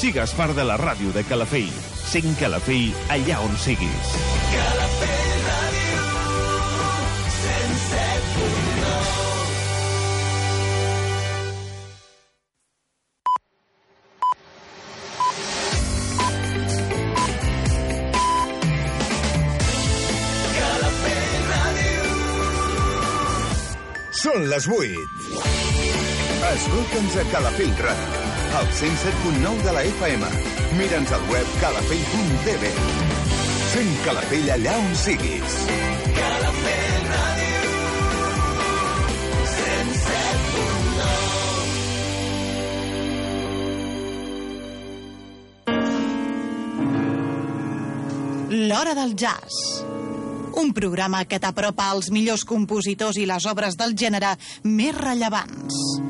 Sigues part de la ràdio de Calafell. Sent Calafell allà on siguis. Calafell Ràdio 107.9 Calafell Ràdio Són les 8. Escolta'ns a Calafell Ràdio, al 107.9 de la FM. Mira'ns al web calafell.tv. Fem Calafell allà on siguis. Calafell Ràdio 107.9 L'Hora del Jazz. Un programa que t'apropa als millors compositors i les obres del gènere més rellevants.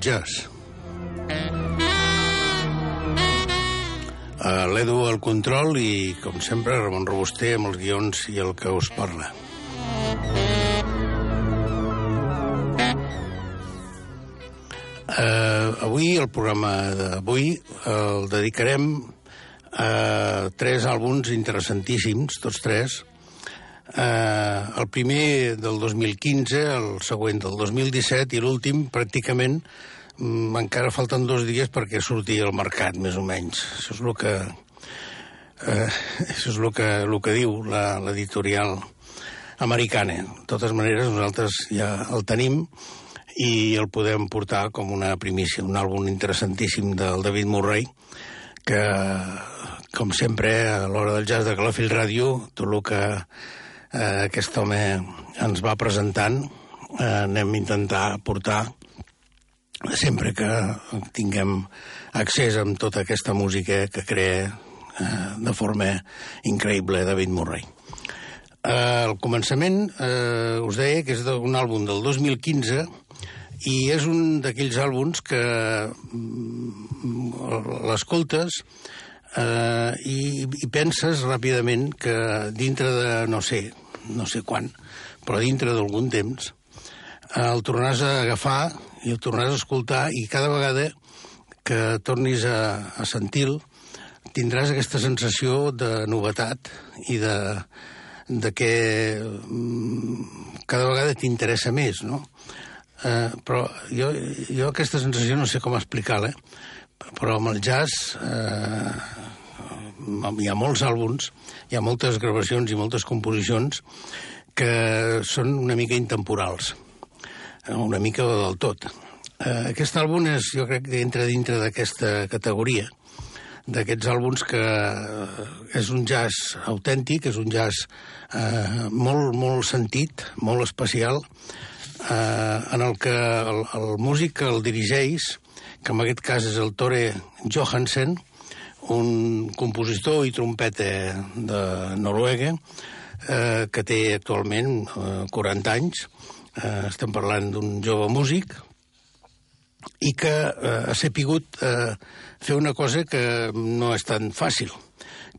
Jazz. Uh, L'Edu al control i, com sempre, Ramon Robuster amb els guions i el que us parla. Uh, avui, el programa d'avui, el dedicarem a tres àlbums interessantíssims, tots tres, Eh, el primer del 2015, el següent del 2017 i l'últim pràcticament mm, encara falten dos dies perquè surti al mercat, més o menys. Això és el que, eh, això és el que, el que diu l'editorial americana. De totes maneres, nosaltres ja el tenim i el podem portar com una primícia, un àlbum interessantíssim del David Murray, que, com sempre, a l'hora del jazz de Calafell Ràdio, tot el que eh, aquest home ens va presentant eh, anem a intentar portar sempre que tinguem accés amb tota aquesta música que crea eh, de forma increïble David Murray. Eh, al començament eh, us deia que és d'un àlbum del 2015 i és un d'aquells àlbums que mm, l'escoltes eh, i, i penses ràpidament que dintre de, no sé, no sé quan, però dintre d'algun temps, eh, el tornaràs a agafar i el tornaràs a escoltar i cada vegada que tornis a, a sentir-lo tindràs aquesta sensació de novetat i de, de que mm, cada vegada t'interessa més, no? Eh, però jo, jo aquesta sensació no sé com explicar-la, però amb el jazz eh, hi ha molts àlbums, hi ha moltes gravacions i moltes composicions que són una mica intemporals, eh, una mica del tot. Eh, aquest àlbum és, jo crec que entra dintre d'aquesta categoria, d'aquests àlbums que eh, és un jazz autèntic, és un jazz eh, molt, molt sentit, molt especial, eh, en el que el, el músic que el dirigeix, que en aquest cas és el Tore Johansen, un compositor i trompeta de Noruega, eh, que té actualment eh, 40 anys, eh, estem parlant d'un jove músic, i que eh, ha sapigut eh, fer una cosa que no és tan fàcil,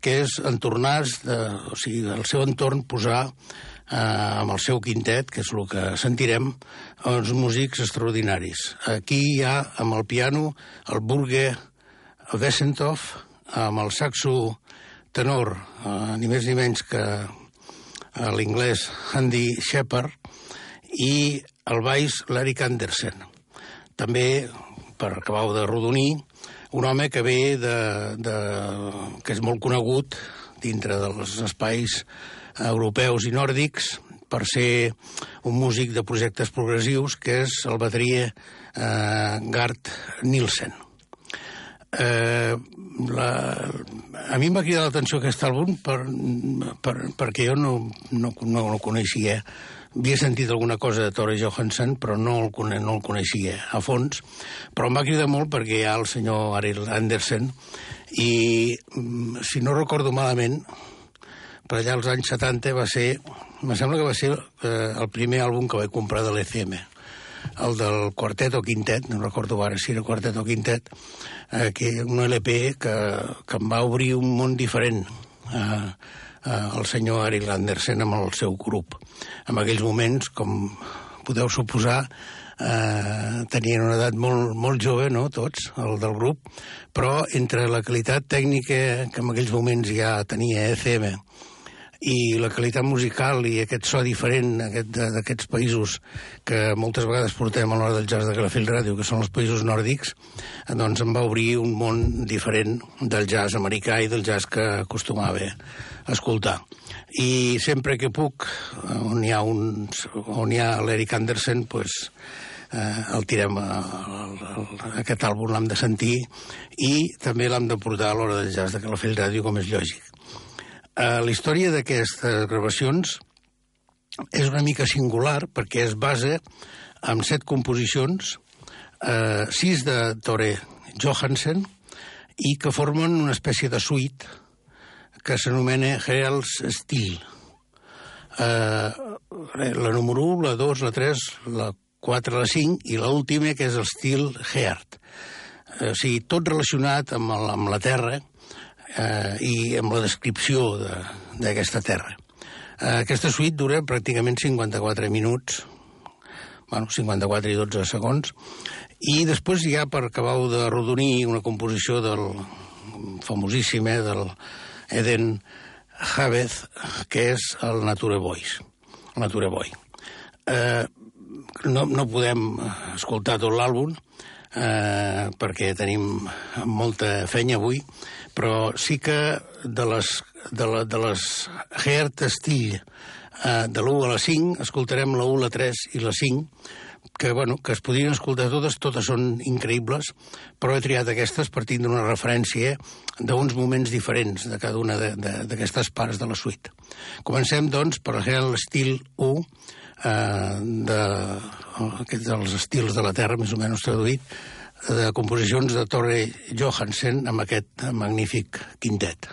que és entornar, de, o sigui, al seu entorn posar eh, amb el seu quintet, que és el que sentirem, uns músics extraordinaris. Aquí hi ha, amb el piano, el Burger Wessenthoff, amb el saxo tenor, eh, ni més ni menys que eh, l'inglès Andy Shepard, i el baix l'Eric Andersen. També, per acabar de rodonir, un home que ve de, de, que és molt conegut dintre dels espais europeus i nòrdics per ser un músic de projectes progressius, que és el bateria eh, Gart Nielsen. Eh, la, a mi em va cridar l'atenció aquest àlbum per, per, perquè jo no, no, no el coneixia. Havia sentit alguna cosa de Tore Johansson, però no el, cone, no el coneixia a fons. Però em va cridar molt perquè hi ha el senyor Ariel Andersen i, mm, si no recordo malament, per allà als anys 70 va ser... Me sembla que va ser eh, el primer àlbum que vaig comprar de l'ECM el del quartet o quintet, no recordo ara si era quartet o quintet, eh, que un LP que, que em va obrir un món diferent eh, eh, el senyor Ari Landersen amb el seu grup. En aquells moments, com podeu suposar, eh, tenien una edat molt, molt jove, no?, tots, el del grup, però entre la qualitat tècnica que en aquells moments ja tenia ECM i la qualitat musical i aquest so diferent aquest, d'aquests països que moltes vegades portem a l'hora del jazz de Calafell Ràdio, que són els països nòrdics, doncs em va obrir un món diferent del jazz americà i del jazz que acostumava a escoltar. I sempre que puc, on hi ha, uns, on hi ha l'Eric Andersen, pues, eh, el tirem a, a, a, aquest àlbum l'hem de sentir i també l'hem de portar a l'hora del jazz de Calafell Ràdio, com és lògic. Eh, la història d'aquestes gravacions és una mica singular perquè es basa en set composicions, eh, sis de Tore Johansen, i que formen una espècie de suite que s'anomena Herald's Steel. Eh, la número 1, la 2, la 3, la 4, la 5 i l'última, que és el Steel Heart. Eh, o sigui, tot relacionat amb, el, amb la Terra, eh, i amb la descripció d'aquesta terra. Eh, aquesta suite dura pràcticament 54 minuts, bueno, 54 i 12 segons, i després ja per acabar de rodonir una composició del famosíssim, eh, del Eden Javez, que és el Nature Voice, el Nature Boy. Eh, no, no podem escoltar tot l'àlbum, eh, perquè tenim molta fenya avui, però sí que de les, de, la, de les Heart Still eh, de l'1 a la 5, escoltarem la 1, la 3 i la 5, que, bueno, que es podrien escoltar totes, totes són increïbles, però he triat aquestes per tindre una referència d'uns moments diferents de cada una d'aquestes parts de la suite. Comencem, doncs, per el estil 1, eh, de, aquests dels estils de la Terra, més o menys traduït, de composicions de Torre Johansen amb aquest magnífic quintet.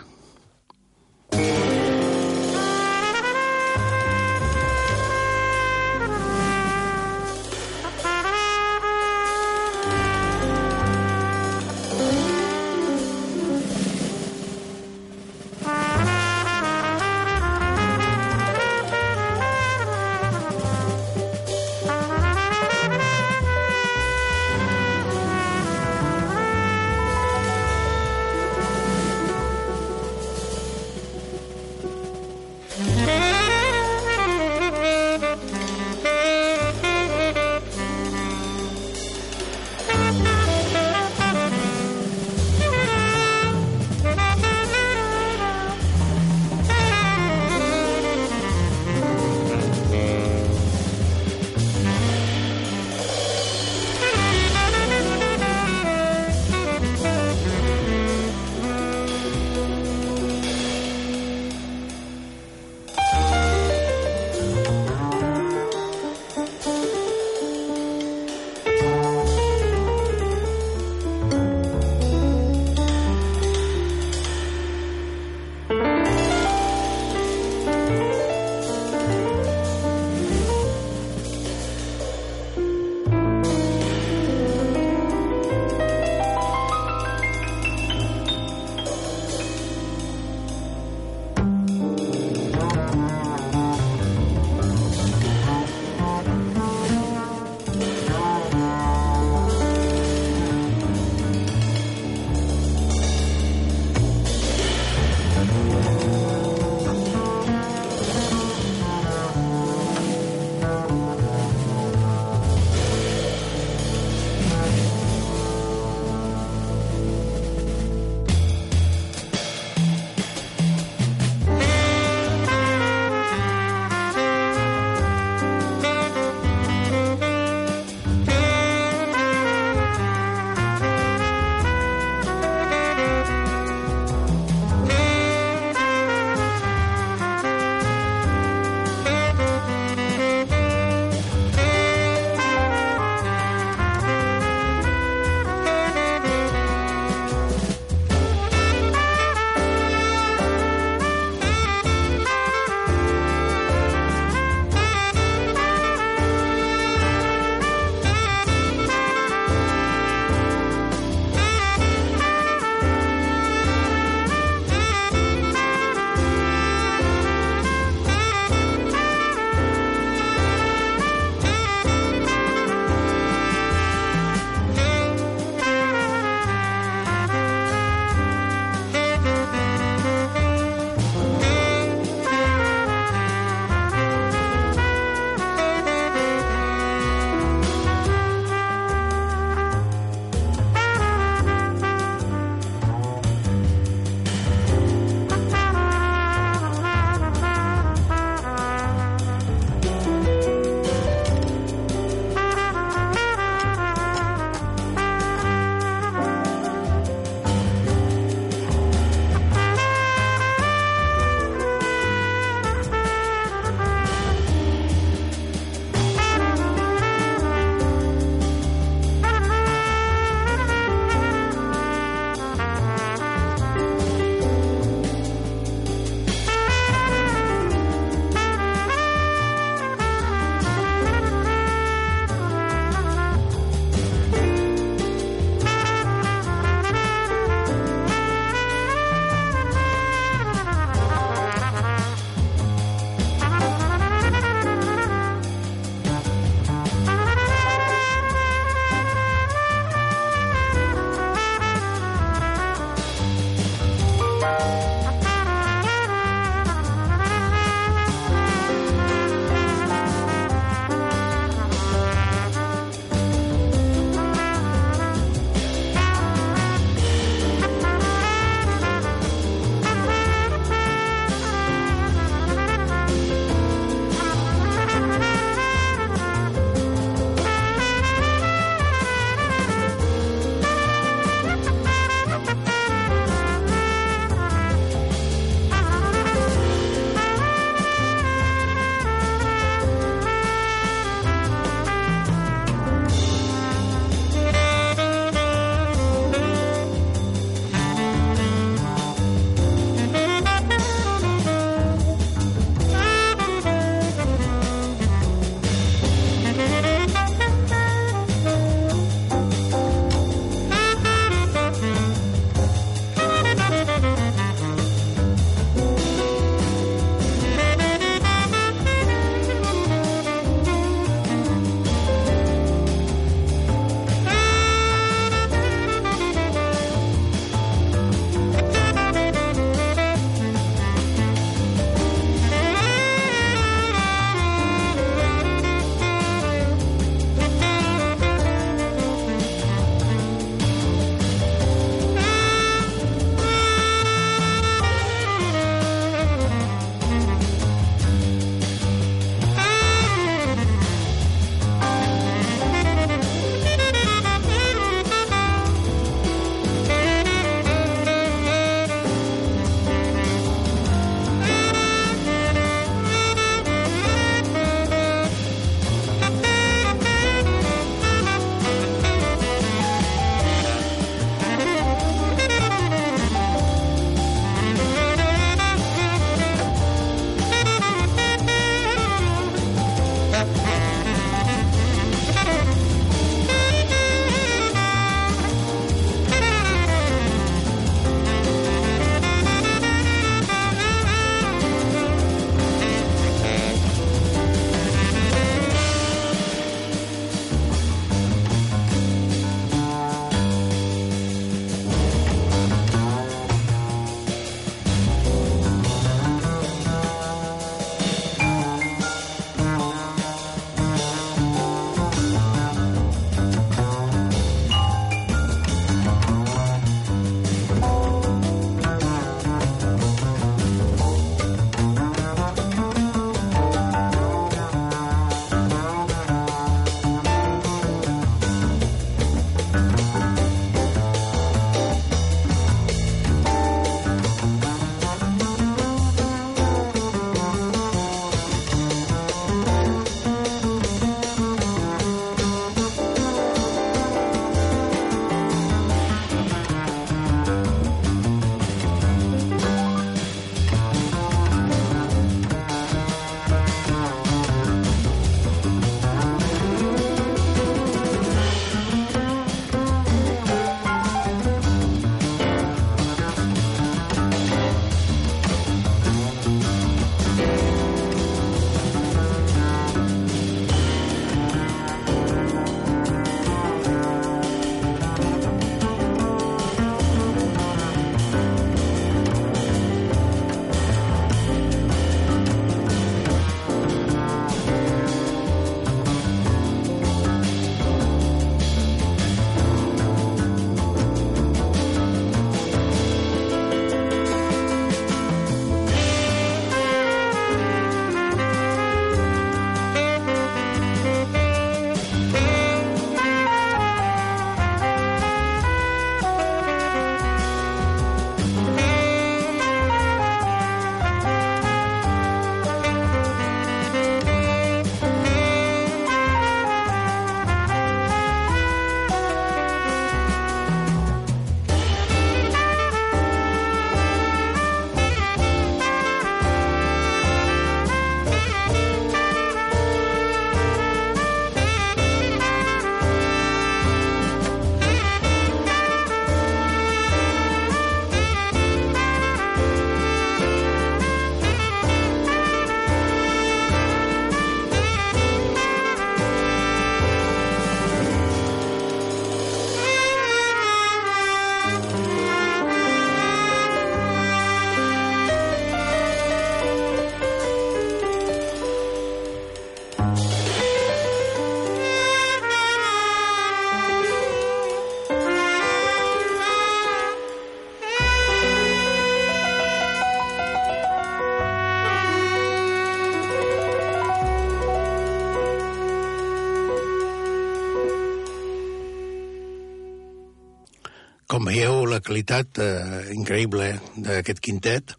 Veieu la qualitat eh, increïble d'aquest quintet.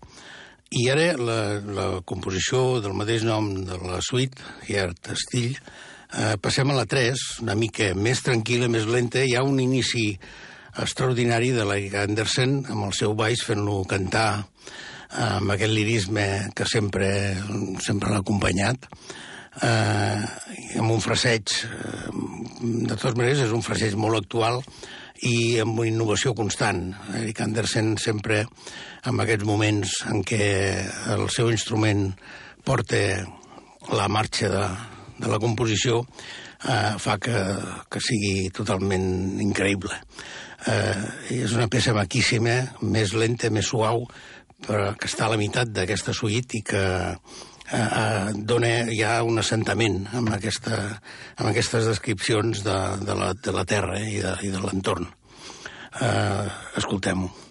I ara la, la composició del mateix nom de la suite, Heart Still, eh, passem a la 3, una mica més tranquil·la, més lenta. Hi ha un inici extraordinari de l'Eric Andersen amb el seu baix fent-lo cantar amb aquest lirisme que sempre, sempre l'ha acompanyat eh, amb un fraseig eh, de totes maneres és un fraseig molt actual i amb innovació constant. Eric Andersen sempre, en aquests moments en què el seu instrument porta la marxa de, de la composició, eh, fa que, que sigui totalment increïble. Eh, és una peça maquíssima, més lenta, més suau, però que està a la meitat d'aquesta suite i que eh, eh, dona ja un assentament amb, aquesta, amb aquestes descripcions de, de, la, de la terra eh, i de, i de l'entorn. Eh, Escoltem-ho.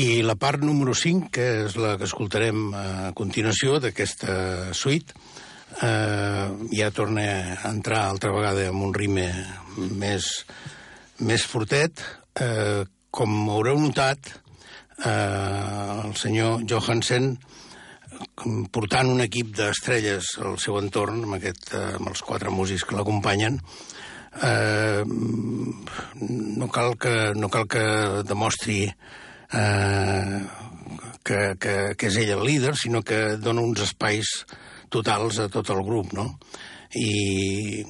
I la part número 5, que és la que escoltarem a continuació d'aquesta suite, eh, ja torna a entrar altra vegada amb un rime més, més fortet. Eh, com haureu notat, eh, el senyor Johansen portant un equip d'estrelles al seu entorn, amb, aquest, eh, amb els quatre músics que l'acompanyen, eh, no, cal que, no cal que demostri eh, que, que, que és ell el líder, sinó que dona uns espais totals a tot el grup, no? I,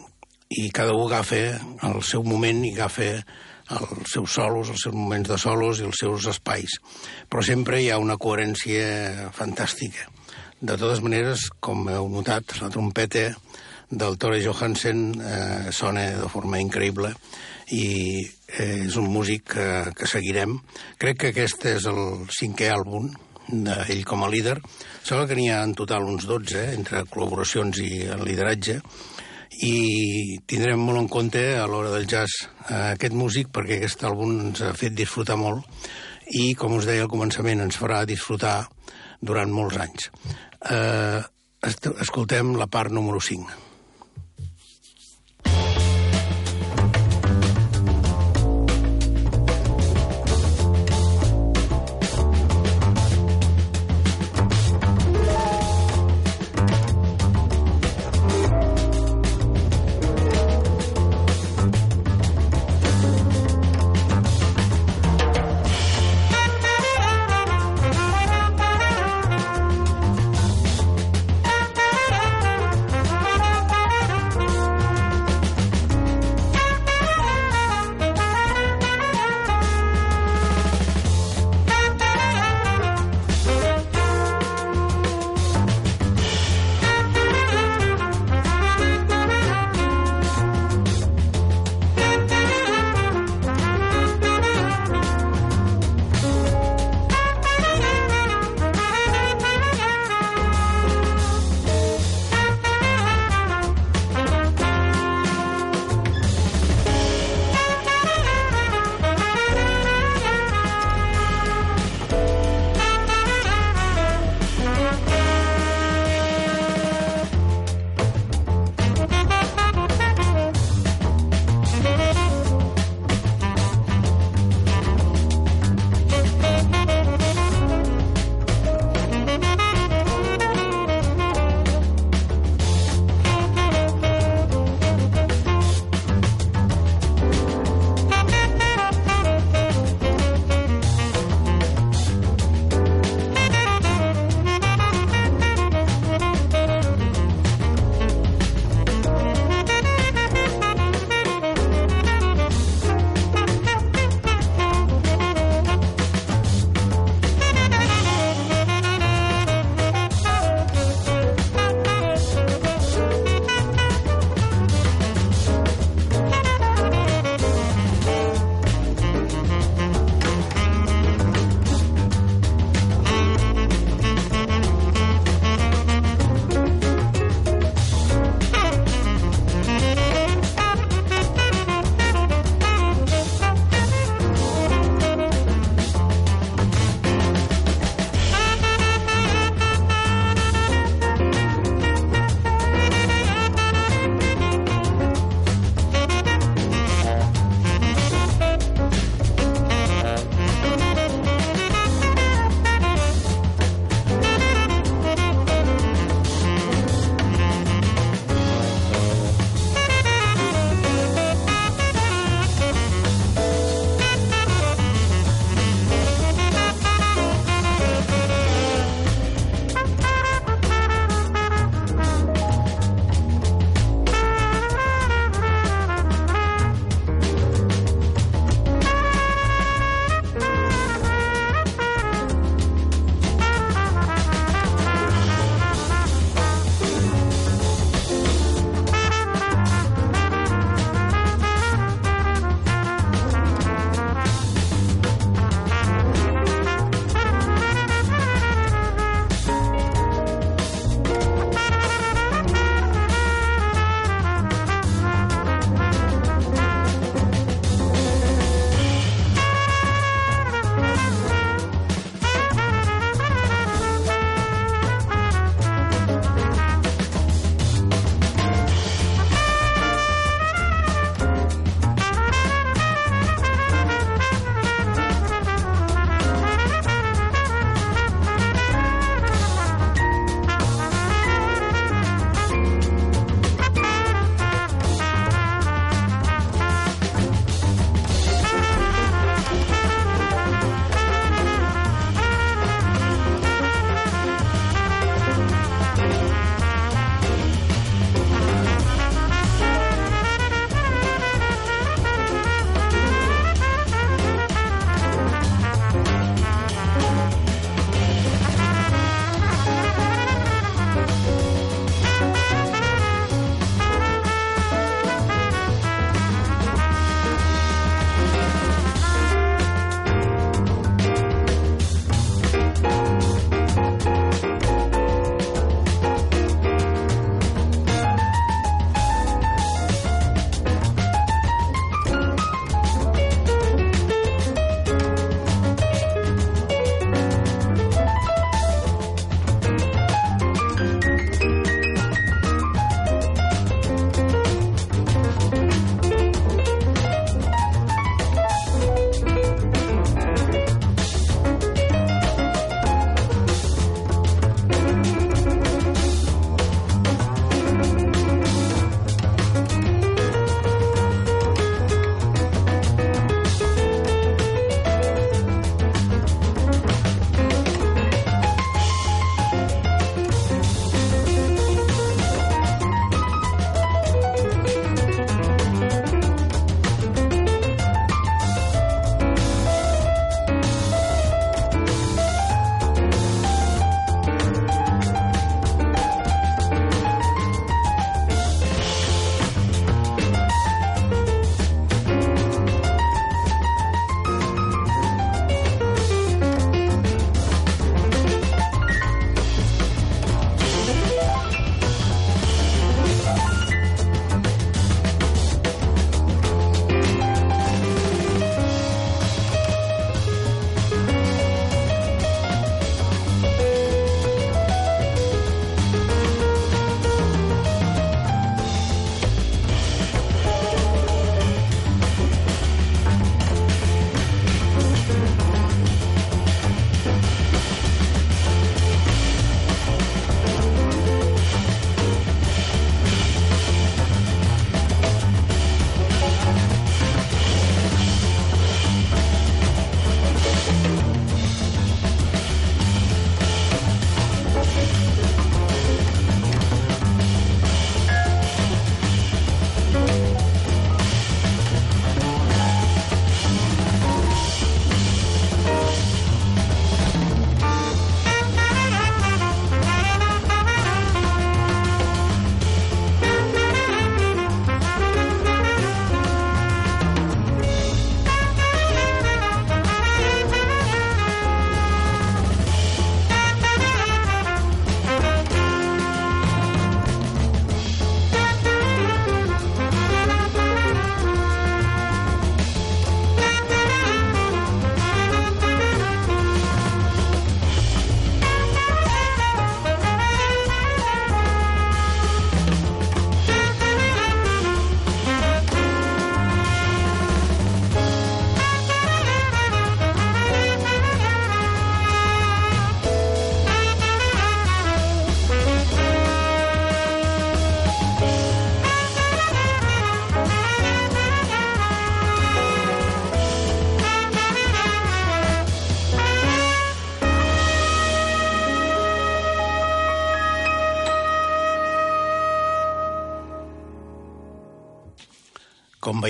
i cada un agafa el seu moment i agafa els seus solos, els seus moments de solos i els seus espais. Però sempre hi ha una coherència fantàstica. De totes maneres, com heu notat, la trompeta del Tore Johansen eh, sona de forma increïble i eh, és un músic que, que seguirem. Crec que aquest és el cinquè àlbum d'ell com a líder. Sembla que n'hi ha en total uns 12, eh, entre col·laboracions i el lideratge, i tindrem molt en compte a l'hora del jazz eh, aquest músic perquè aquest àlbum ens ha fet disfrutar molt i, com us deia al començament, ens farà disfrutar durant molts anys. Eh, escoltem la part número 5.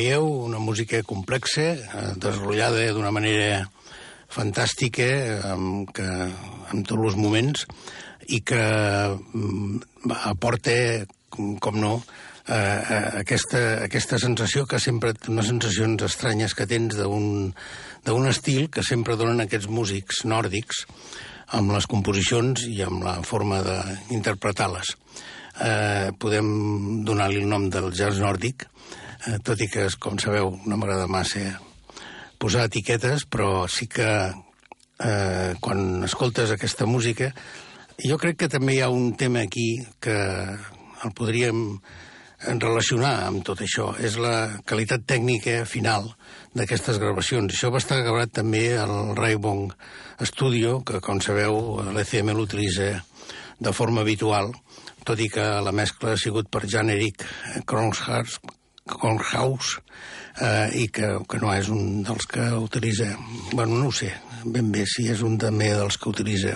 Veieu, una música complexa, eh, desrotllada d'una manera fantàstica, amb, que, amb tots els moments, i que mm, aporta, com, com no, eh, eh, aquesta, aquesta sensació que sempre, unes sensacions estranyes que tens d'un estil que sempre donen aquests músics nòrdics amb les composicions i amb la forma d'interpretar-les. Eh, podem donar-li el nom del jazz nòrdic, eh, tot i que, com sabeu, no m'agrada massa posar etiquetes, però sí que eh, quan escoltes aquesta música, jo crec que també hi ha un tema aquí que el podríem relacionar amb tot això. És la qualitat tècnica final d'aquestes gravacions. Això va estar gravat també al Raibong Studio, que, com sabeu, l'ECM l'utilitza de forma habitual, tot i que la mescla ha sigut per Jan-Erik Kronhaus, Kronhaus eh, i que, que no és un dels que utilitza... bueno, no ho sé ben bé si és un també dels que utilitza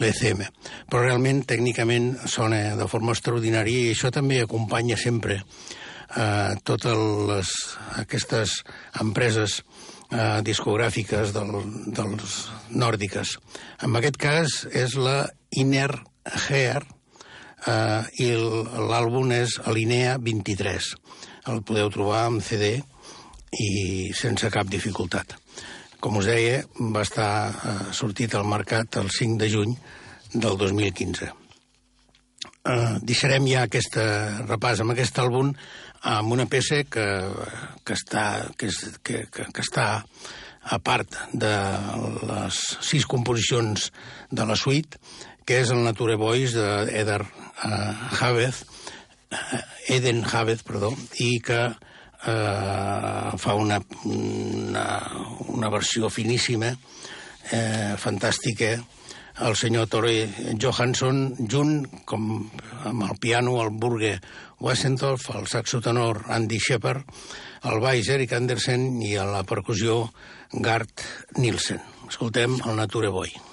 l'ECM. Però realment, tècnicament, sona de forma extraordinària i això també acompanya sempre eh, totes les, aquestes empreses eh, discogràfiques del, dels nòrdiques. En aquest cas és la Inner Hair eh, i l'àlbum és Alinea 23. El podeu trobar en CD i sense cap dificultat. Com us deia, va estar eh, sortit al mercat el 5 de juny del 2015. Eh, deixarem ja aquest repàs amb aquest àlbum amb una peça que, que, està, que, és, que, que, que està a part de les sis composicions de la suite, que és el Nature Boys d'Eder Haveth, uh, Eden Haveth, perdó, i que eh, fa una, una, una versió finíssima, eh, fantàstica, el senyor Tore Johansson, junt com amb el piano, el Burger Wessendorf, el saxo tenor Andy Shepard, el baix Eric Andersen i a la percussió Gart Nielsen. Escoltem el Nature Boy.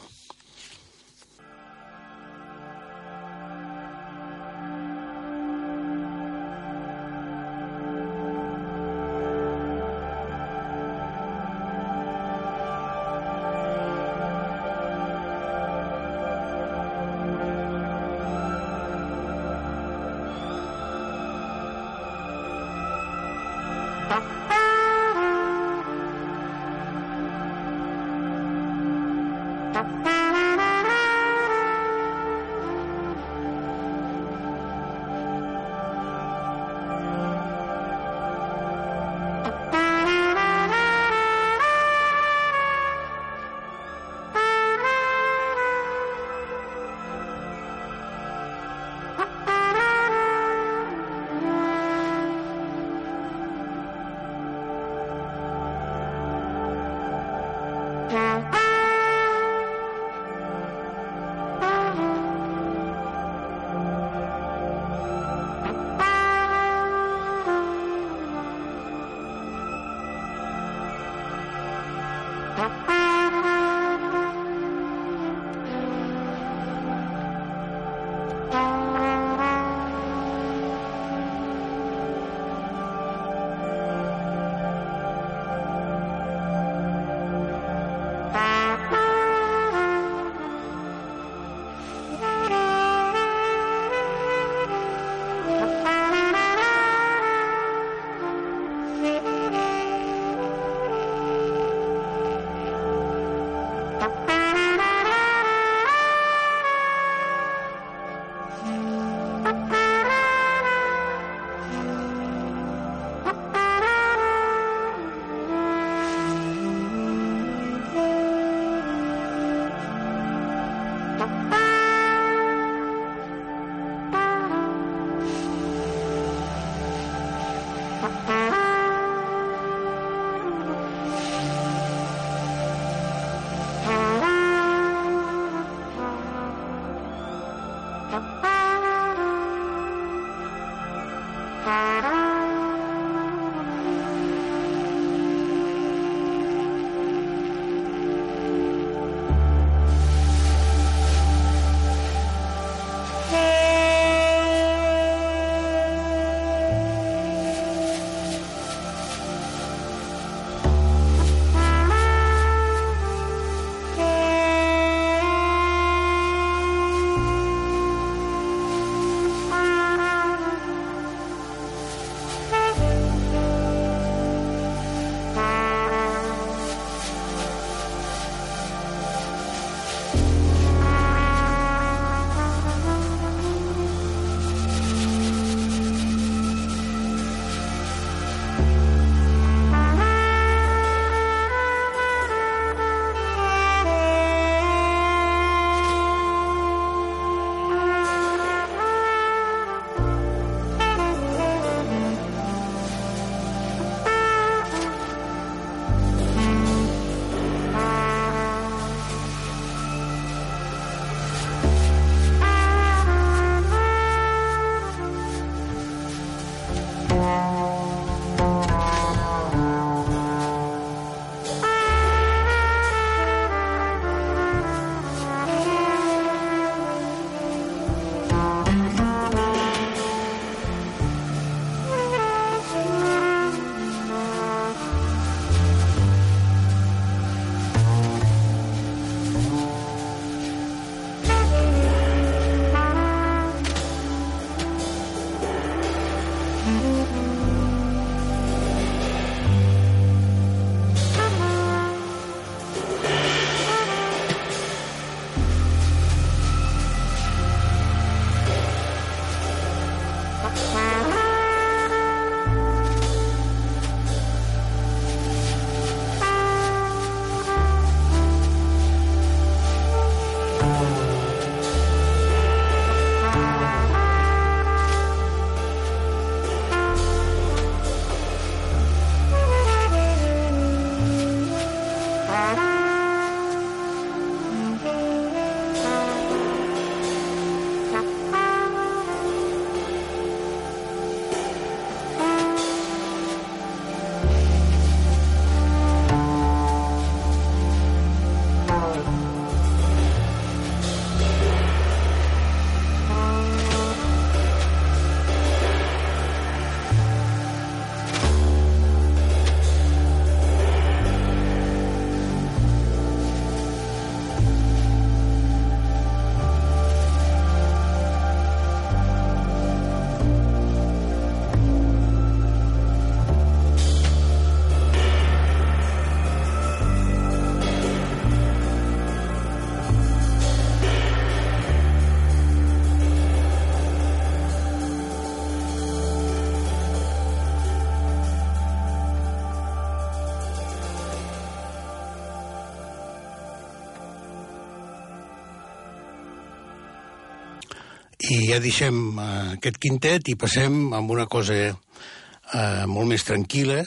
I ja deixem eh, aquest quintet i passem amb una cosa eh, molt més tranquil·la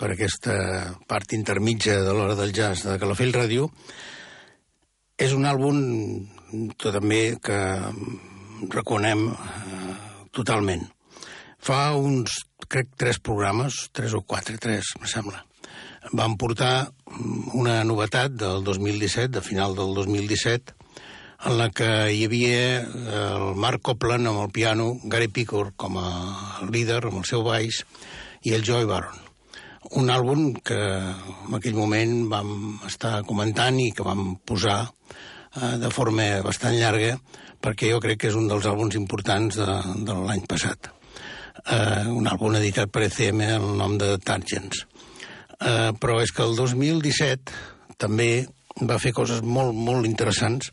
per aquesta part intermitja de l'hora del jazz de Calafell Ràdio. És un àlbum tot també que reconem eh, totalment. Fa uns, crec, tres programes, tres o quatre, tres, me sembla, vam portar una novetat del 2017, de final del 2017, en la que hi havia el Mark Copland amb el piano, Gary Picor com a líder amb el seu baix i el Joy Baron. Un àlbum que en aquell moment vam estar comentant i que vam posar eh, de forma bastant llarga perquè jo crec que és un dels àlbums importants de, de l'any passat. Eh, un àlbum editat per ECM el nom de Targens. Eh, però és que el 2017 també va fer coses molt, molt interessants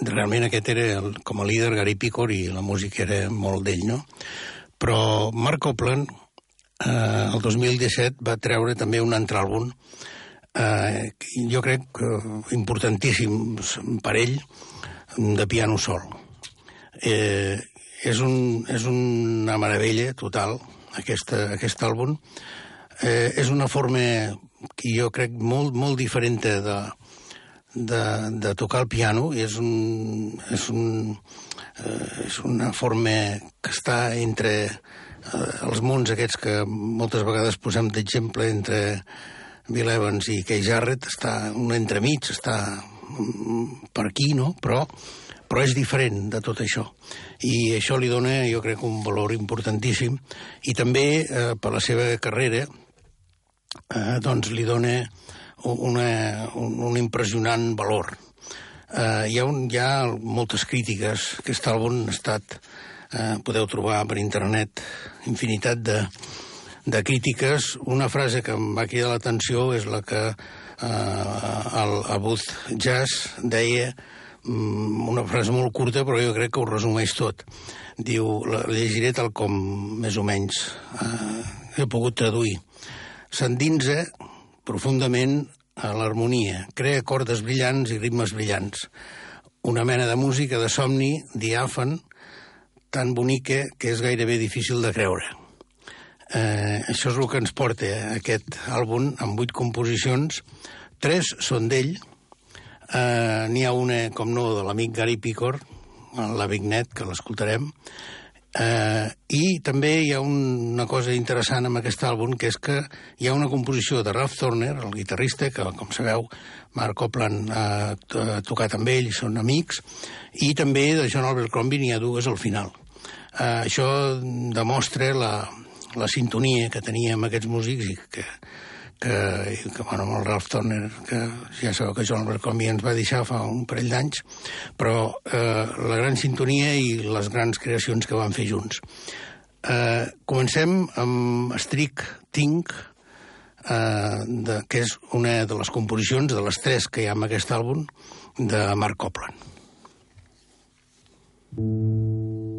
realment aquest era el, com a líder Gary Picor i la música era molt d'ell, no? Però Mark Copland eh, el 2017 va treure també un altre àlbum eh, jo crec que importantíssim per ell de piano sol. Eh, és, un, és una meravella total aquesta, aquest àlbum. Eh, és una forma que jo crec molt, molt diferent de, de, de tocar el piano és, un, és, un, eh, és una forma que està entre eh, els mons aquests que moltes vegades posem d'exemple entre Bill Evans i Kay Jarrett, està un entremig, està mm, per aquí, no? Però, però és diferent de tot això. I això li dona, jo crec, un valor importantíssim. I també, eh, per la seva carrera, eh, doncs li dona una, un, un impressionant valor. Uh, hi, ha un, hi ha moltes crítiques. Aquest àlbum ha estat... Uh, podeu trobar per internet infinitat de, de crítiques. Una frase que em va cridar l'atenció és la que uh, el Abud Jazz deia um, una frase molt curta, però jo crec que ho resumeix tot. Diu, la llegiré tal com més o menys uh, he pogut traduir. S'endinsa profundament a l'harmonia, crea cordes brillants i ritmes brillants. Una mena de música de somni diàfan, tan bonica que és gairebé difícil de creure. Eh, això és el que ens porta eh, aquest àlbum amb vuit composicions. Tres són d'ell. Eh, N'hi ha una, com no, de l'amic Gary Picor, la Big Net, que l'escoltarem, Eh, I també hi ha una cosa interessant amb aquest àlbum, que és que hi ha una composició de Ralph Turner, el guitarrista, que, com sabeu, Mark Copland ha tocat amb ell, són amics, i també de John Albert Crombie n'hi ha dues al final. Eh, això demostra la, la sintonia que tenia amb aquests músics i que que, que bueno, amb el Ralph Turner, que ja sabeu que John Bercombi ens va deixar fa un parell d'anys, però eh, la gran sintonia i les grans creacions que van fer junts. Eh, comencem amb Strict Think, eh, de, que és una de les composicions, de les tres que hi ha en aquest àlbum, de Mark Copland. Mm. I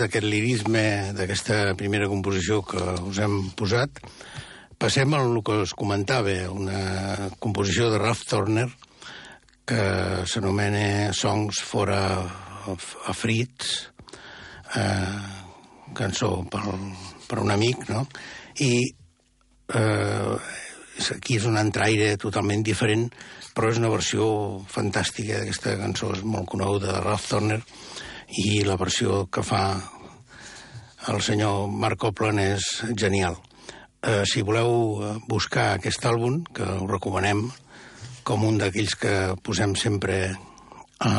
d'aquest lirisme, d'aquesta primera composició que us hem posat, passem al que us comentava, una composició de Ralph Turner que s'anomena Songs for a, a Fritz, eh, cançó per, per un amic, no? I eh, aquí és un entraire totalment diferent, però és una versió fantàstica d'aquesta cançó, és molt coneguda de Ralph Turner, i la versió que fa el senyor Marc Copland és genial. Eh, si voleu eh, buscar aquest àlbum, que ho recomanem com un d'aquells que posem sempre a,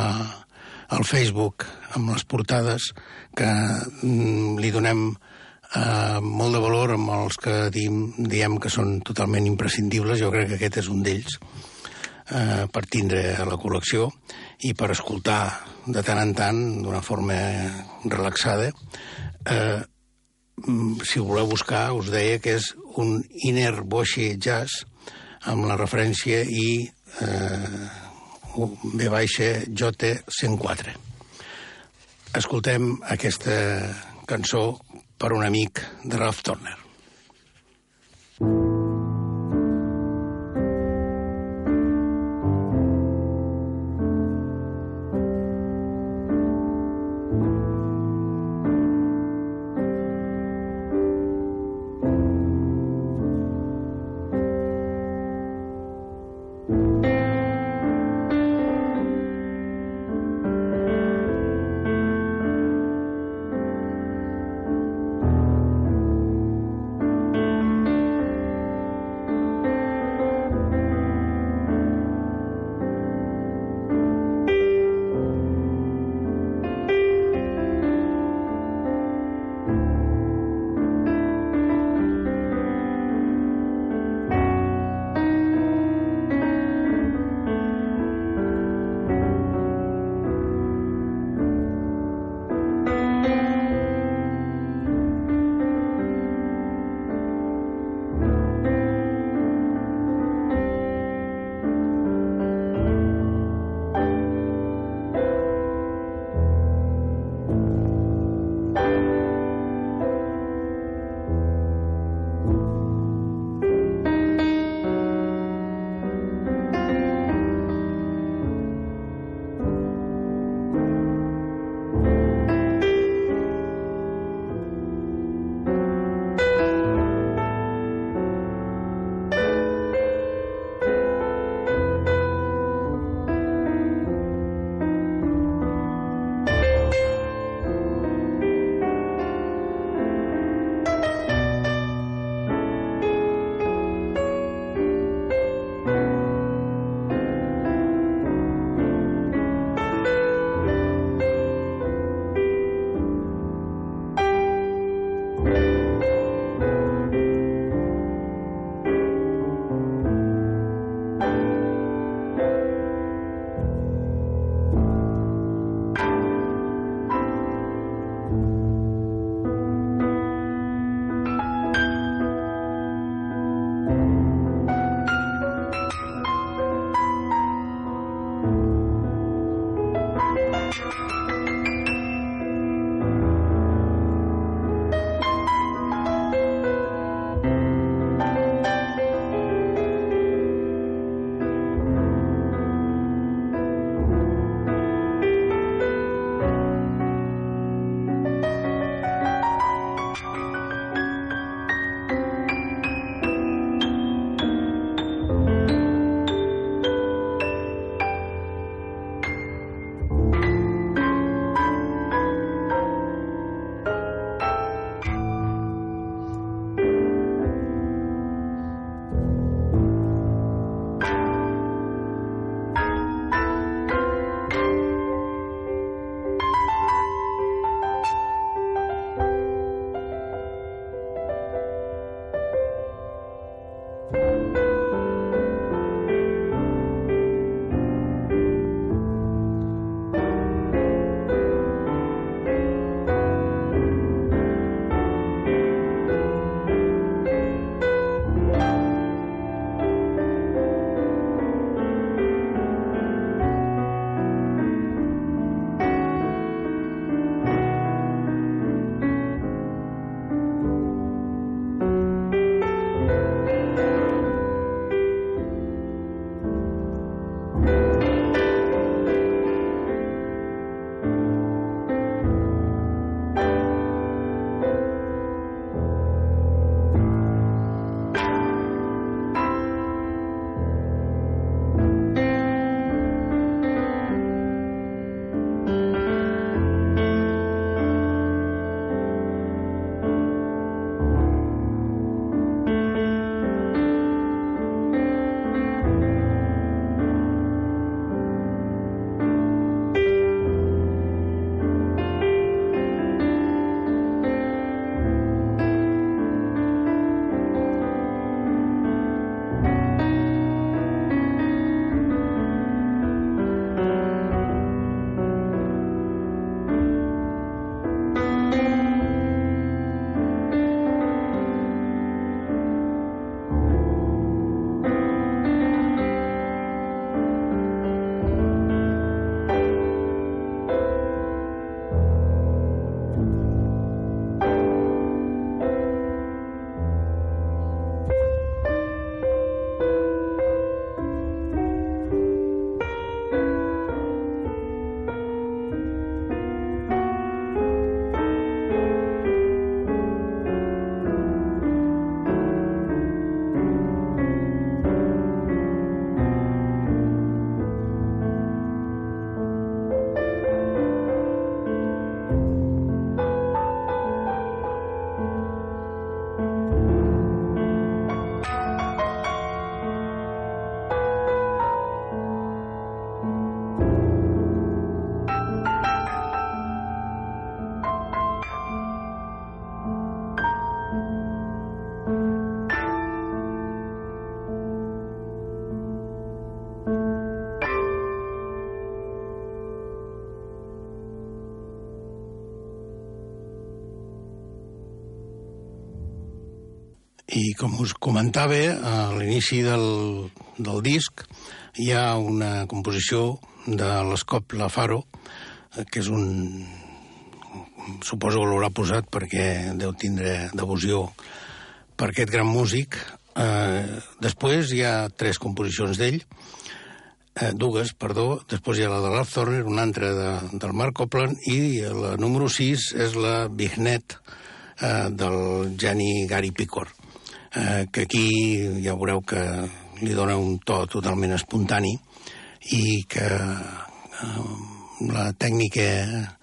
al Facebook amb les portades, que mm, li donem eh, molt de valor amb els que diem, diem que són totalment imprescindibles. Jo crec que aquest és un d'ells eh, per tindre la col·lecció i per escoltar de tant en tant, d'una forma relaxada. Eh, mm, si ho voleu buscar, us deia que és un Inner Boshi Jazz amb la referència i eh, B baixa J 104. Escoltem aquesta cançó per un amic de Ralph Turner. I com us comentava, a l'inici del, del disc hi ha una composició de l'Escop La Faro, eh, que és un... Suposo que l'haurà posat perquè deu tindre devoció per aquest gran músic. Eh, després hi ha tres composicions d'ell, eh, dues, perdó, després hi ha la de Ralph Thorner, una altra de, del Mark Copland, i la número 6 és la Vignet eh, del Gianni Gary Picor, eh, que aquí ja veureu que li dona un to totalment espontani i que eh, la tècnica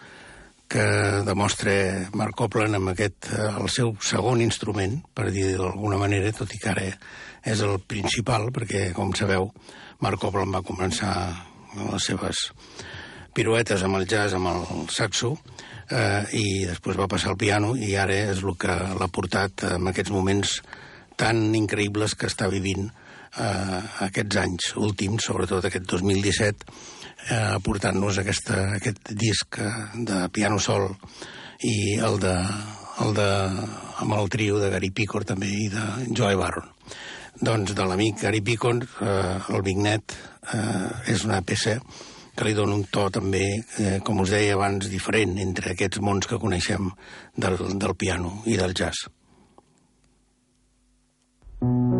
que demostra Mark Copland amb aquest, eh, el seu segon instrument, per dir d'alguna manera, tot i que ara és el principal, perquè, com sabeu, Mark Copland va començar les seves piruetes amb el jazz, amb el saxo, eh, i després va passar al piano, i ara és el que l'ha portat en aquests moments tan increïbles que està vivint eh, aquests anys últims, sobretot aquest 2017, eh, aportant-nos aquesta, aquest disc eh, de piano sol i el de, el de, amb el trio de Gary Picor també i de Joe Barron. Doncs de l'amic Gary Picor, eh, el Vignet, eh, és una peça que li dona un to també, eh, com us deia abans, diferent entre aquests mons que coneixem del, del piano i del jazz. Mm-hmm.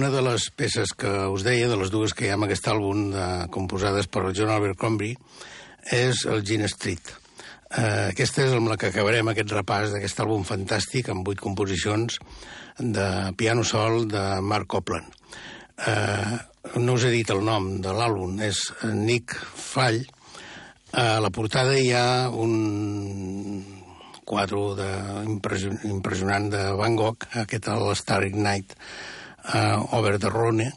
Una de les peces que us deia, de les dues que hi ha en aquest àlbum, de, composades per John Abercrombie, és el Gin Street. Eh, aquesta és amb la que acabarem aquest repàs d'aquest àlbum fantàstic, amb vuit composicions de piano sol de Mark Copland. Eh, no us he dit el nom de l'àlbum, és Nick Fall. A la portada hi ha un quadre de, impression, impressionant de Van Gogh, aquest el Starry Night the Rhone,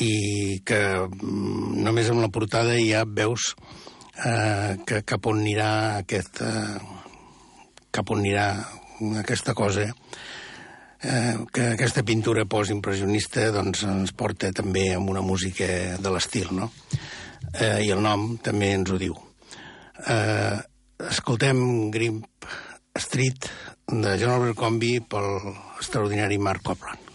i que mm, només amb la portada ja veus uh, que cap on anirà aquest, uh, cap on anirà aquesta cosa eh, que aquesta pintura postimpressionista doncs, ens porta també amb una música de l'estil, no? Eh, I el nom també ens ho diu. Eh, escoltem Grimp Street de John Abercrombie pel extraordinari Mark Copland.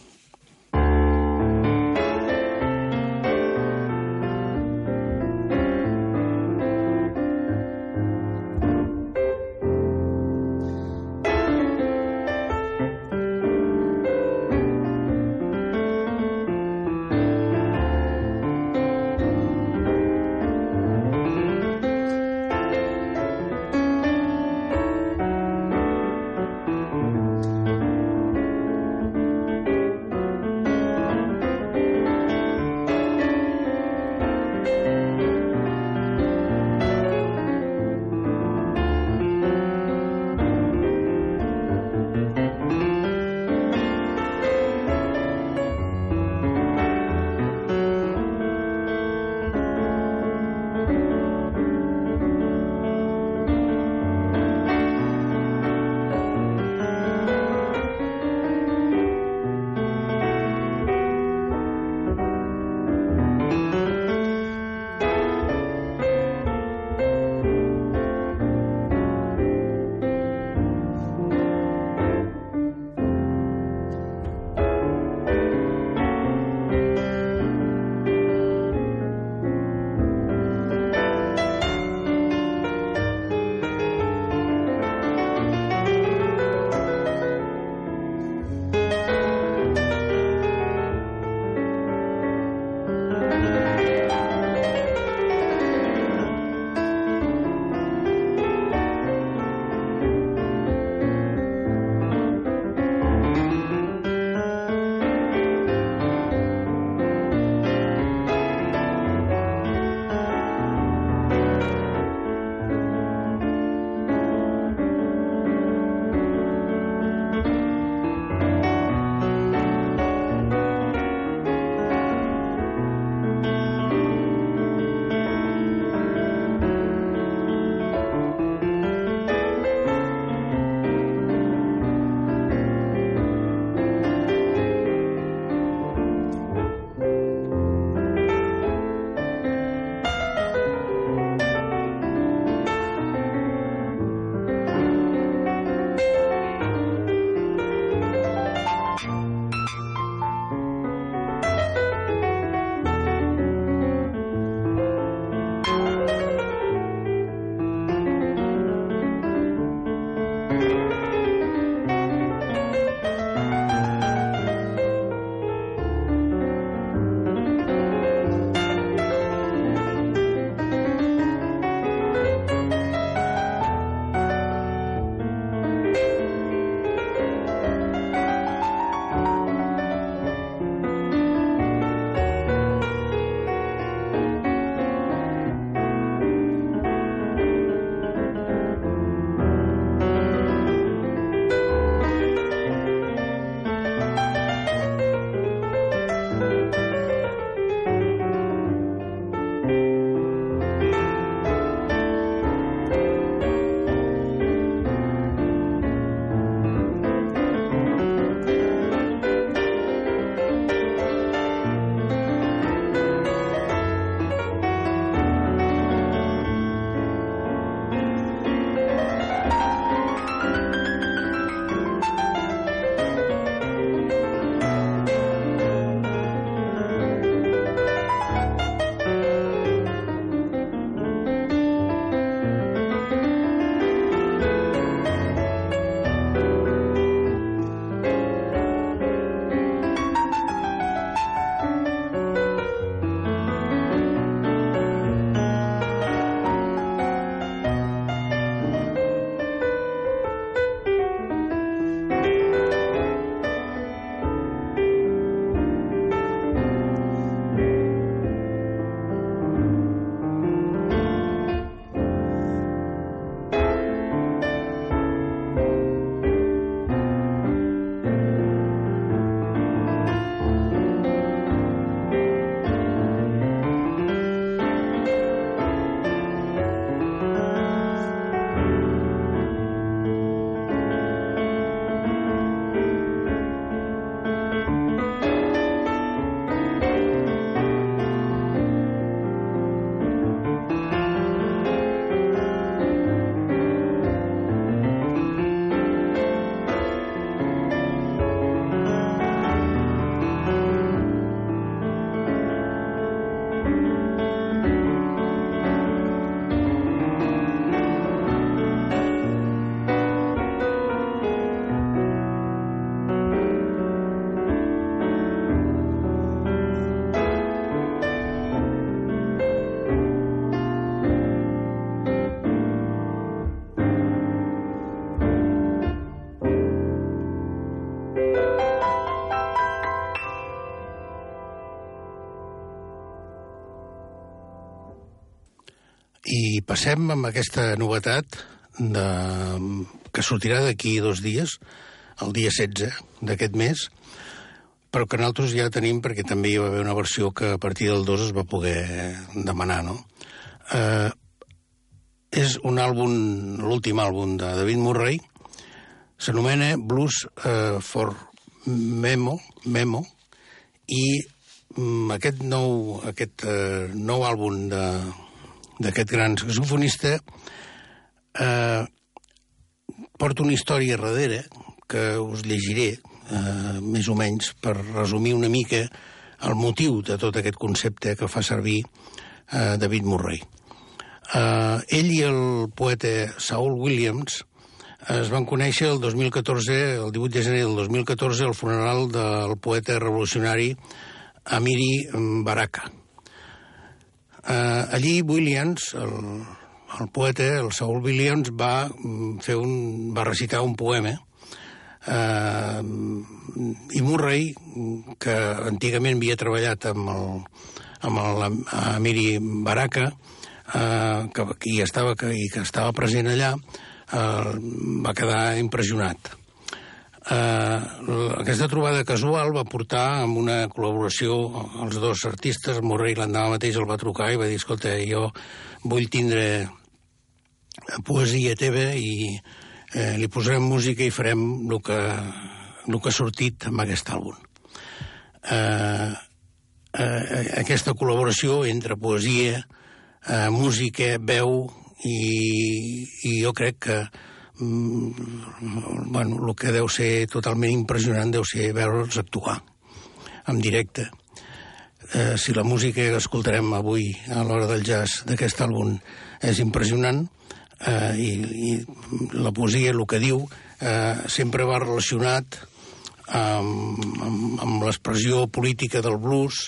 Passem amb aquesta novetat de, que sortirà d'aquí dos dies, el dia 16 d'aquest mes, però que nosaltres ja tenim perquè també hi va haver una versió que a partir del 2 es va poder demanar, no? Eh, és un àlbum, l'últim àlbum de David Murray, s'anomena Blues eh, for Memo, Memo, i mm, aquest nou, aquest, eh, nou àlbum de- d'aquest gran saxofonista eh, porta una història darrere que us llegiré, eh, més o menys, per resumir una mica el motiu de tot aquest concepte que fa servir eh, David Murray. Eh, ell i el poeta Saul Williams es van conèixer el 2014, el 18 de gener del 2014, al funeral del poeta revolucionari Amiri Baraka. Eh, allí Williams, el, el poeta, el Saul Williams, va mm, fer un, va recitar un poema eh, i Murray, que antigament havia treballat amb el, amb el Amiri Baraka, eh, que, hi estava, que, i que estava present allà, eh, va quedar impressionat. Eh, aquesta trobada casual va portar amb una col·laboració els dos artistes, Murray l'endemà mateix el va trucar i va dir, escolta, jo vull tindre poesia teva i eh, li posarem música i farem el que, el que ha sortit amb aquest àlbum. Eh, eh, aquesta col·laboració entre poesia, eh, música, veu i, i jo crec que mm, bueno, el que deu ser totalment impressionant deu ser veure'ls actuar en directe. Eh, si la música que escoltarem avui a l'hora del jazz d'aquest àlbum és impressionant eh, i, i la poesia, el que diu, eh, sempre va relacionat amb, amb, amb l'expressió política del blues,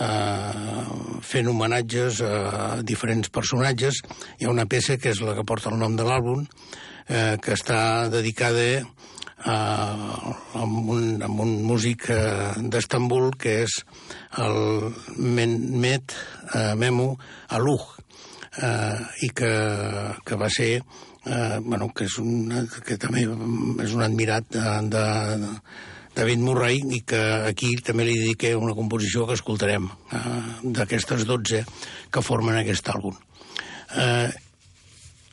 eh, fent homenatges a diferents personatges. Hi ha una peça que és la que porta el nom de l'àlbum, eh, que està dedicada a, a, un, a un músic eh, d'Estambul que és el Mehmet eh, Memo Aluj, eh, i que, que va ser eh, bueno, que, és un, que també és un admirat de, de, de David Murray i que aquí també li dediqué una composició que escoltarem eh, d'aquestes 12 que formen aquest àlbum. Eh,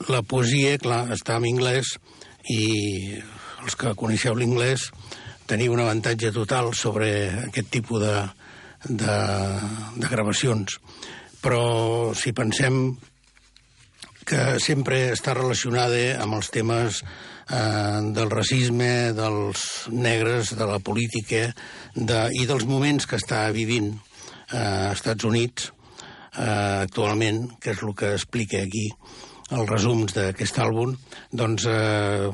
la poesia, clar, està en anglès i els que coneixeu l'inglès teniu un avantatge total sobre aquest tipus de, de, de gravacions. Però si pensem que sempre està relacionada amb els temes eh, del racisme, dels negres, de la política de, i dels moments que està vivint eh, als Estats Units eh, actualment, que és el que explica aquí els resums d'aquest àlbum, doncs eh,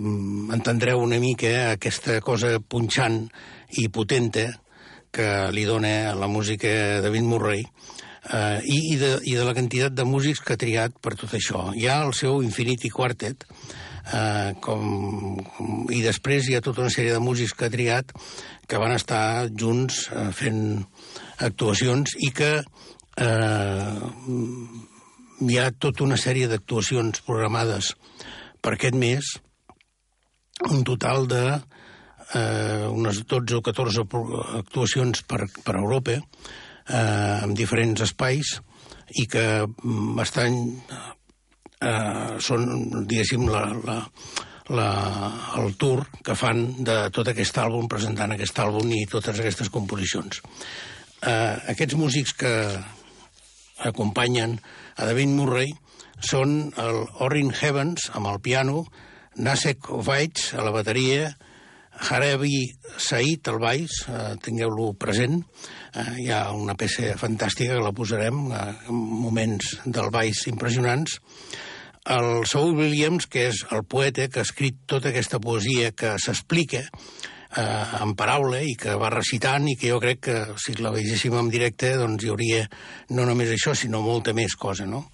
entendreu una mica aquesta cosa punxant i potente que li dona a la música David Murray eh, i, i, de, i de la quantitat de músics que ha triat per tot això. Hi ha el seu Infinity Quartet, eh, com, i després hi ha tota una sèrie de músics que ha triat que van estar junts eh, fent actuacions i que eh, hi ha tota una sèrie d'actuacions programades per aquest mes, un total de eh, unes 12 o 14 pro- actuacions per, per Europa, eh, en diferents espais, i que mm, estan, eh, són, diguéssim, la, la, la, el tour que fan de tot aquest àlbum, presentant aquest àlbum i totes aquestes composicions. Eh, aquests músics que acompanyen a David Murray són el Orin Heavens amb el piano, Nasek Ovaits a la bateria, Harevi Said al baix, eh, tingueu-lo present. Eh, hi ha una peça fantàstica que la posarem, eh, en moments del baix impressionants. El Saul Williams, que és el poeta que ha escrit tota aquesta poesia que s'explica eh, en paraula i que va recitant i que jo crec que si la veiéssim en directe doncs hi hauria no només això, sinó molta més cosa, no?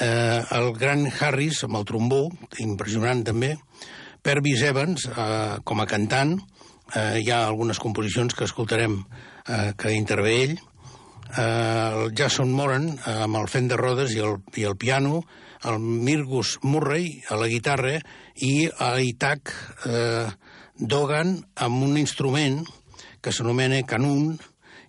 Eh, el gran Harris, amb el trombó, impressionant també, Pervis Evans, eh, com a cantant, eh, hi ha algunes composicions que escoltarem eh, que intervé ell, eh, el Jason Moran, eh, amb el fent de rodes i el, i el piano, el Mirgus Murray a la guitarra. I a Itak eh, Dogan amb un instrument que s'anomena canun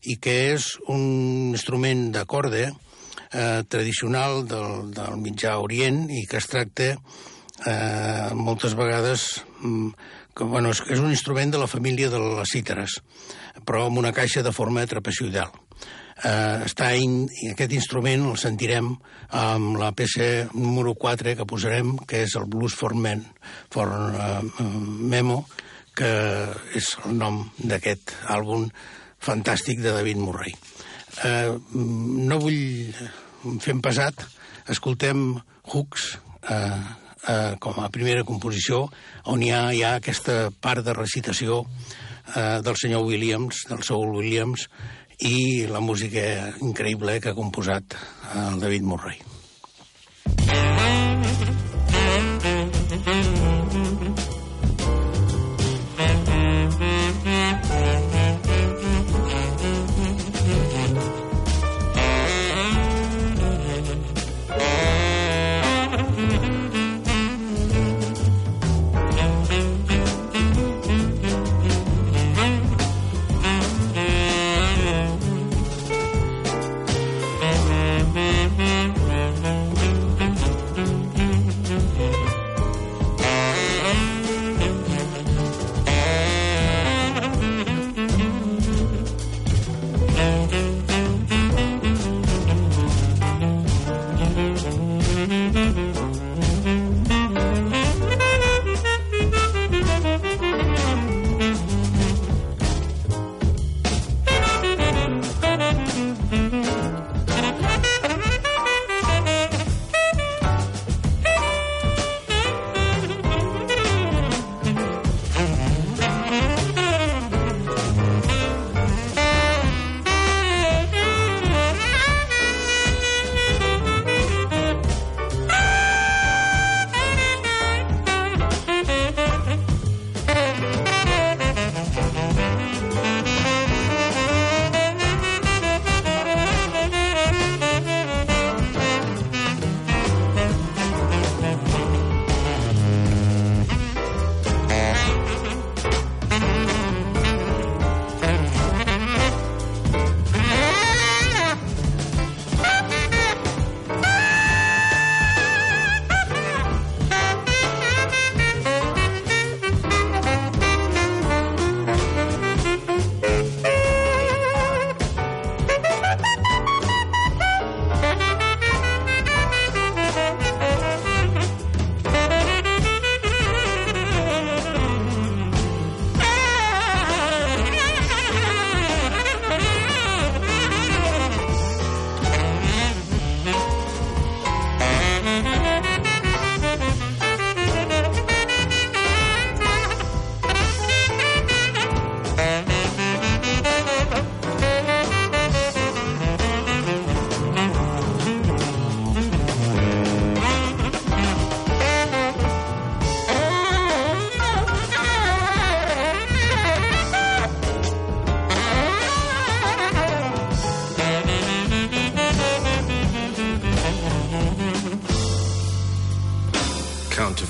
i que és un instrument de corda eh, tradicional del, del mitjà Orient i que es tracta eh, moltes vegades mm, que, bueno, és, és un instrument de la família de les cítares, però amb una caixa de forma trapezoidal. Eh, està in, aquest instrument el sentirem amb la peça número 4 que posarem, que és el Blues for Men, for uh, Memo, que és el nom d'aquest àlbum fantàstic de David Murray. Eh, no vull fer pesat, escoltem Hooks eh, eh, com a primera composició, on hi ha, hi ha aquesta part de recitació eh, del senyor Williams, del Saul Williams, i la música increïble que ha composat el David Murray.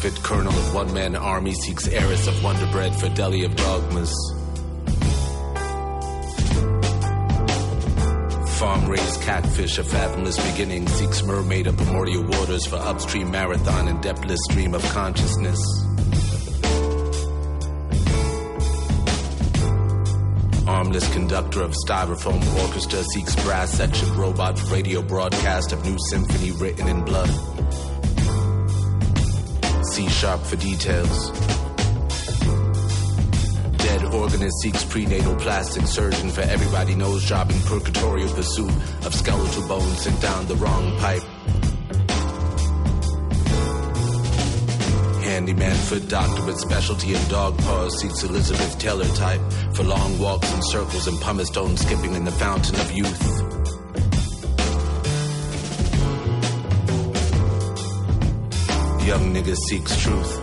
Counterfeit colonel of one man army seeks heiress of wonder bread for deli of dogmas. Farm raised catfish, a fathomless beginning, seeks mermaid of primordial waters for upstream marathon and depthless stream of consciousness. Armless conductor of styrofoam orchestra seeks brass section robot radio broadcast of new symphony written in blood. C sharp for details. Dead organist seeks prenatal plastic surgeon for everybody knows job in purgatorial pursuit of skeletal bones sent down the wrong pipe. Handyman foot doctor with specialty in dog paws seeks Elizabeth Taylor type for long walks in circles and pumice stone skipping in the fountain of youth. Young nigga seeks truth.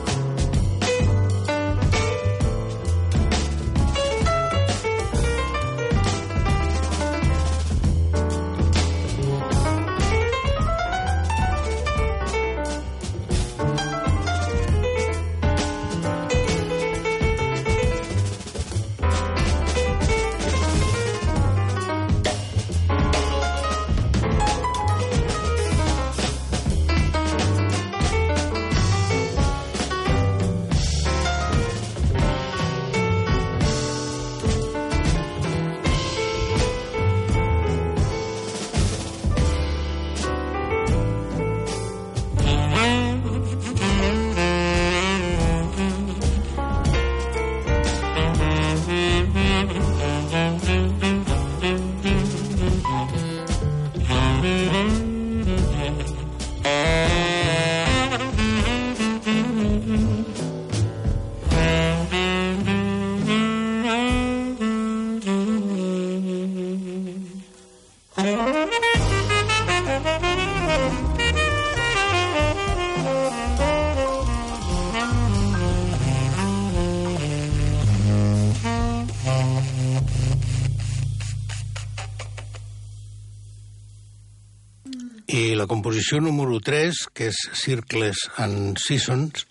Composició número 3, que és Circles and Seasons,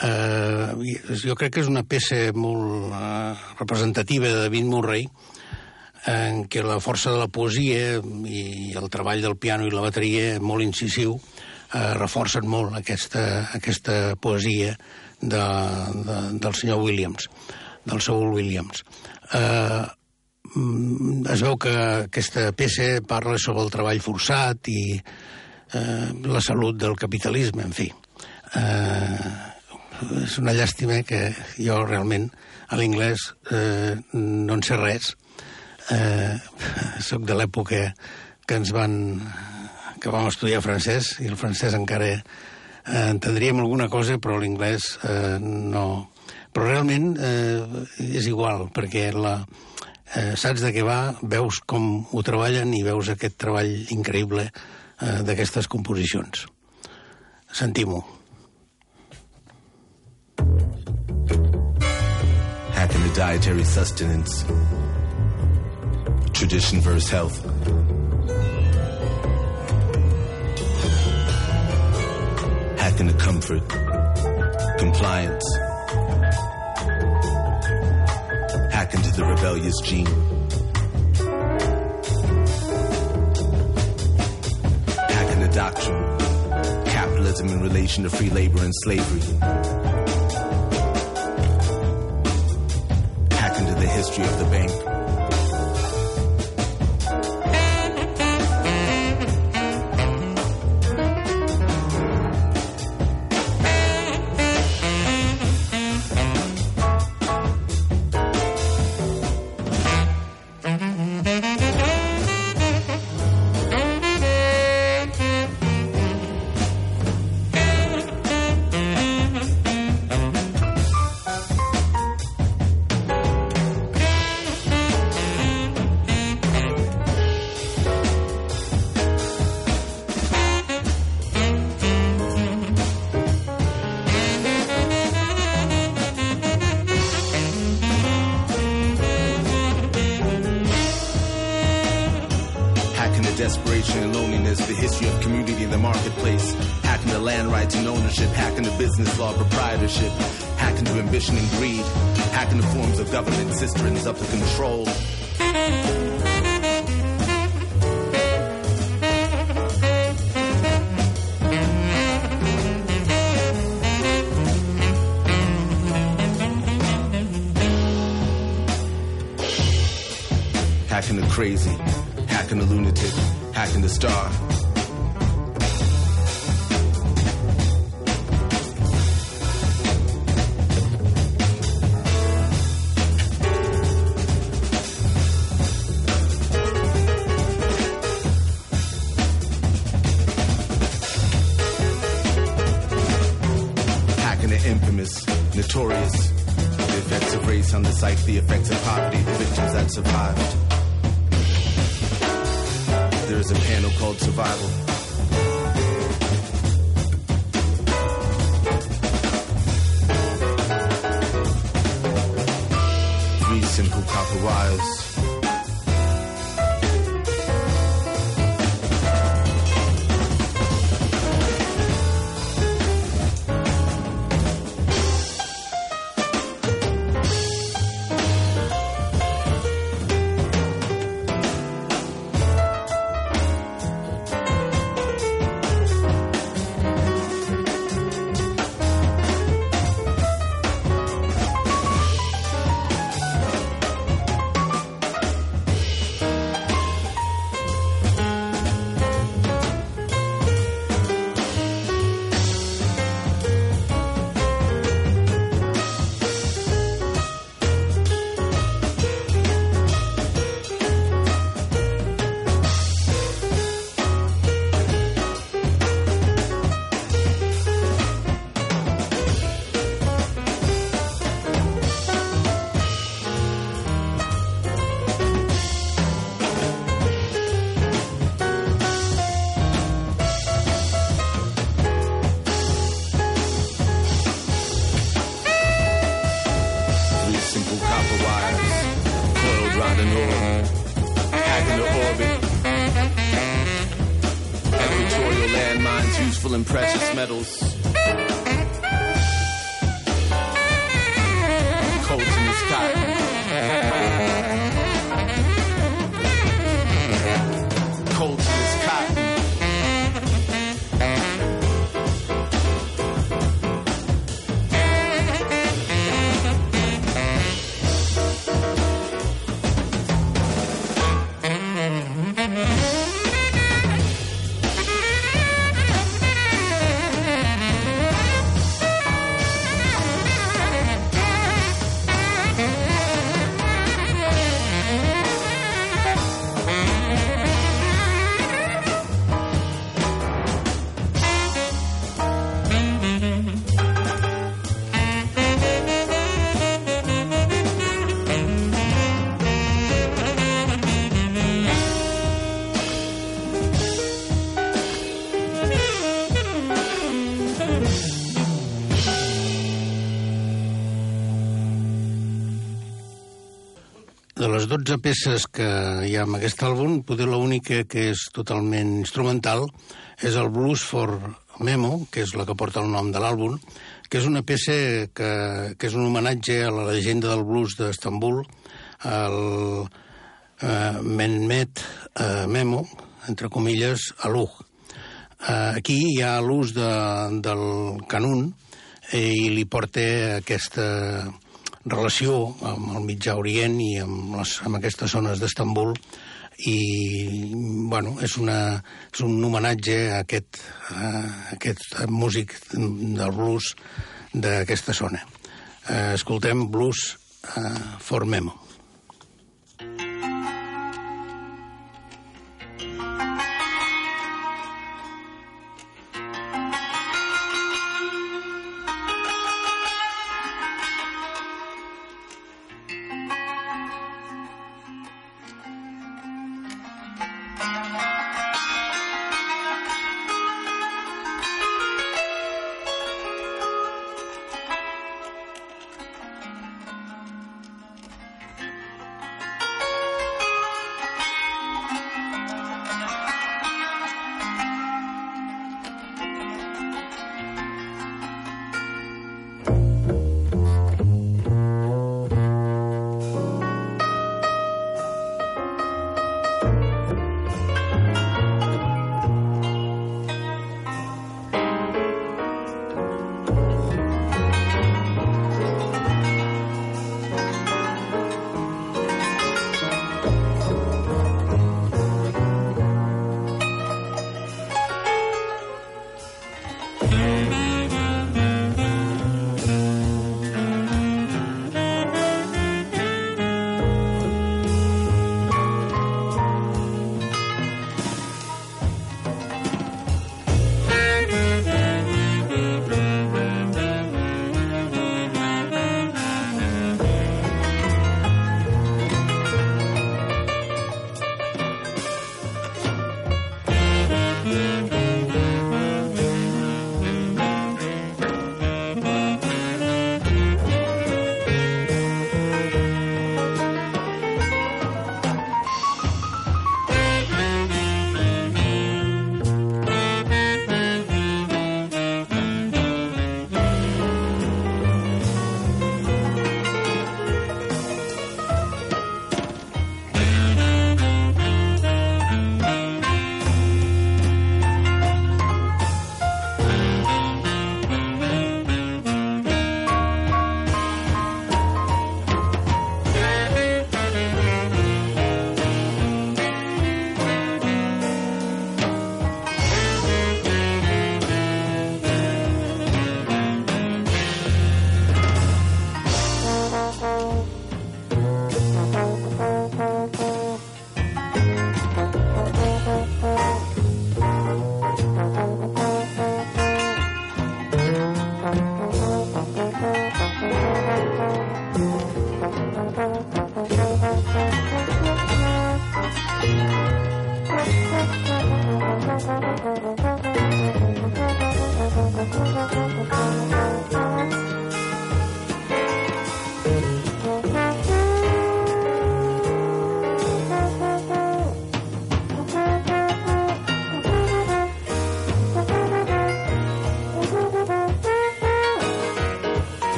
eh, jo crec que és una peça molt eh, representativa de David Murray, en què la força de la poesia i el treball del piano i la bateria molt incisiu eh, reforcen molt aquesta, aquesta poesia de, de, del senyor Williams, del Saul Williams. Eh, mm, es veu que aquesta peça parla sobre el treball forçat i eh, la salut del capitalisme, en fi. Eh, és una llàstima que jo realment a l'inglès eh, no en sé res, eh, sóc de l'època que ens van que vam estudiar francès i el francès encara eh, entendríem alguna cosa però l'inglès eh, no. Però realment eh, és igual perquè la, eh, saps de què va, veus com ho treballen i veus aquest treball increïble eh, Eh, d'aquestes composicions sentim-ho Hacking the dietary sustenance. Tradition versus health. Hacking the comfort. Compliance. Hacking to the rebellious gene. Doctrine. Capitalism in relation to free labor and slavery. Hack into the history of the bank. beautiful and precious metals. Coats in the sky. 12 peces que hi ha en aquest àlbum, poder l'única que és totalment instrumental és el Blues for Memo, que és la que porta el nom de l'àlbum, que és una peça que, que és un homenatge a la llegenda del blues d'Estambul, el eh, Mehmet eh, Memo, entre comilles, Aluj. Eh, aquí hi ha l'ús de, del canun eh, i li porta aquesta relació amb el Mitjà Orient i amb, les, amb aquestes zones d'Estambul i bueno, és, una, és un homenatge a aquest, a aquest músic del blues d'aquesta zona. Eh, escoltem blues eh, for Memo.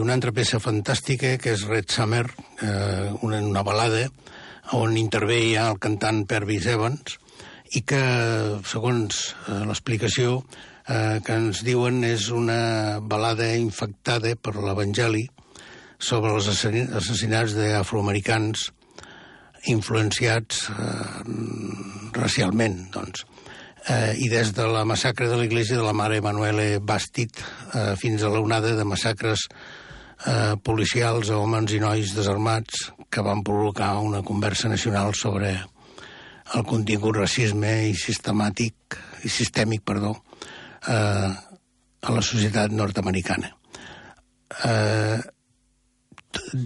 Una altra peça fantàstica que és Red Summer, eh, una, una balada on intervé ja el cantant Pervis Evans i que, segons eh, l'explicació eh, que ens diuen, és una balada infectada per l'Evangeli sobre els assassin- assassinats d'afroamericans influenciats eh, racialment, doncs. Eh, I des de la massacre de l'església de la mare Emanuele Bàstit eh, fins a l'onada de massacres eh, policials homes i nois desarmats que van provocar una conversa nacional sobre el contingut racisme i sistemàtic i sistèmic, perdó, eh, a la societat nord-americana. Eh,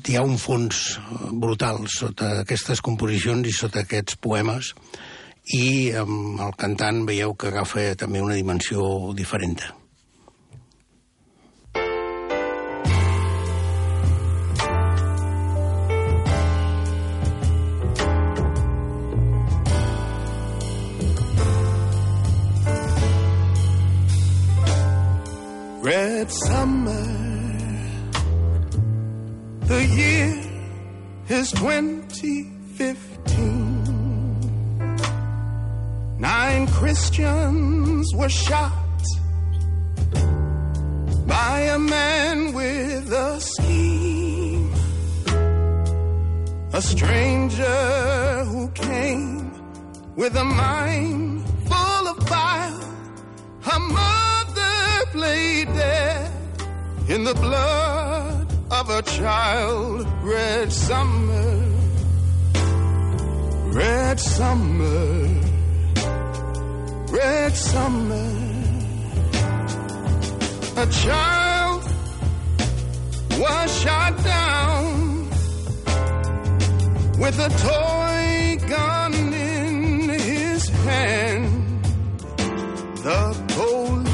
hi ha un fons brutal sota aquestes composicions i sota aquests poemes i amb el cantant veieu que agafa també una dimensió diferent. Red summer. The year is 2015. Nine Christians were shot by a man with a scheme. A stranger who came with a mind full of bile. Her mother played dead in the blood of a child. Red summer, red summer, red summer. A child was shot down with a toy gun in his hand. The police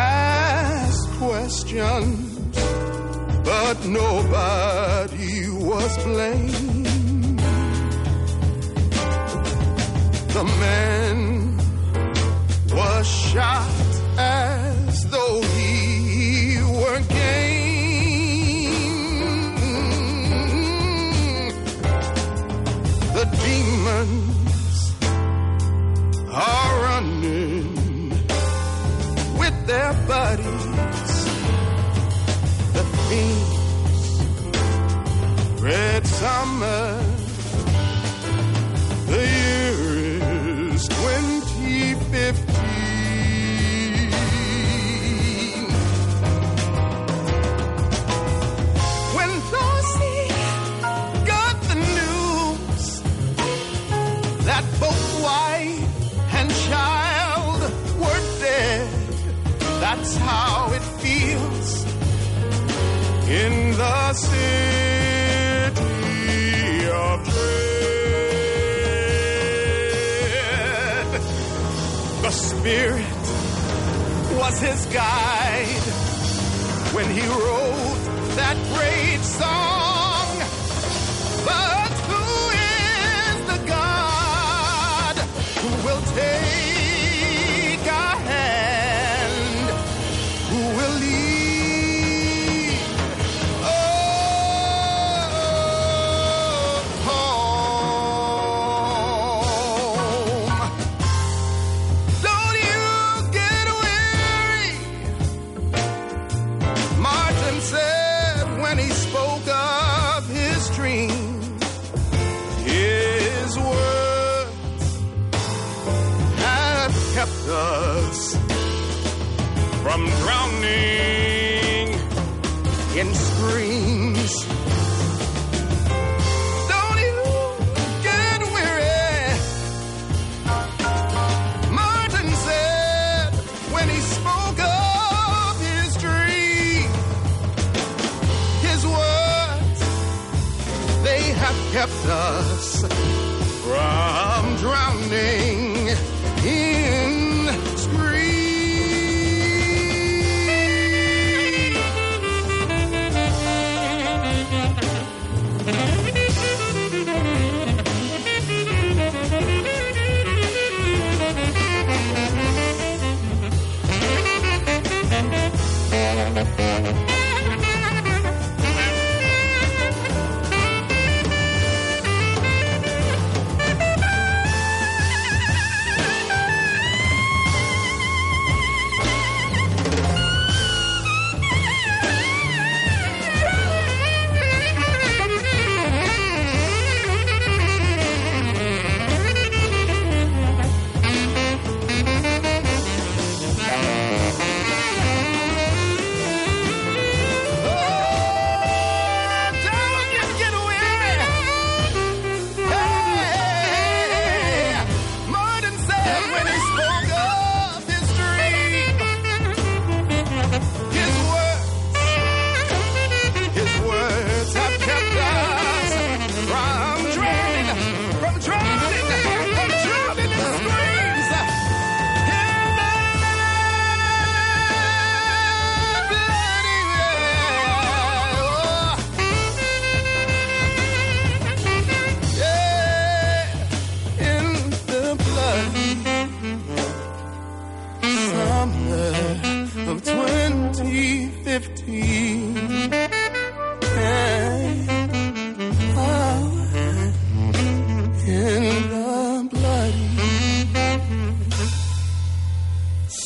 asked questions, but nobody was blamed. The man was shot as though he were game. The demons are bodies, the things, red summer. The city of dread. The Spirit was his guide when he wrote that great song.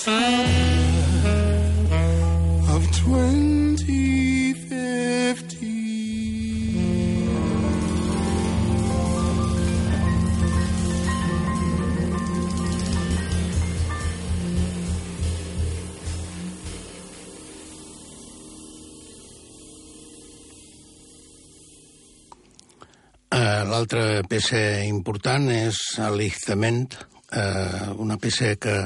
of 2015. Eh, l'altra peça important és Alichtament, eh, una peça que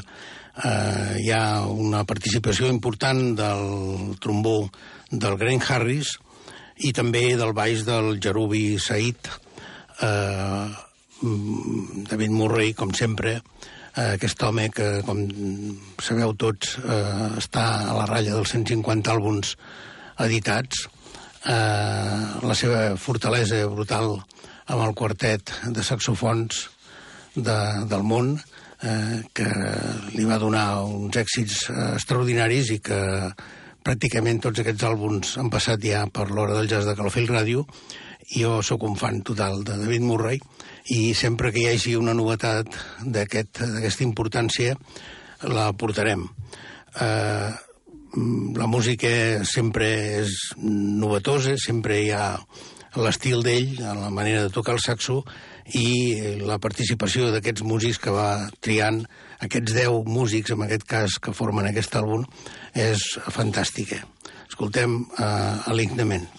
eh, hi ha una participació important del trombó del Grant Harris i també del baix del Jarubi Said, eh, David Murray, com sempre, eh, aquest home que, com sabeu tots, eh, està a la ratlla dels 150 àlbums editats, eh, la seva fortalesa brutal amb el quartet de saxofons de, del món, eh, que li va donar uns èxits eh, extraordinaris i que pràcticament tots aquests àlbums han passat ja per l'hora del jazz de Calafell Ràdio. Jo sóc un fan total de David Murray i sempre que hi hagi una novetat d'aquesta aquest, importància la portarem. Eh, la música sempre és novetosa, sempre hi ha l'estil d'ell, la manera de tocar el saxo i la participació d'aquests músics que va triant, aquests 10 músics, en aquest cas, que formen aquest àlbum, és fantàstica. Escoltem uh, Alignament.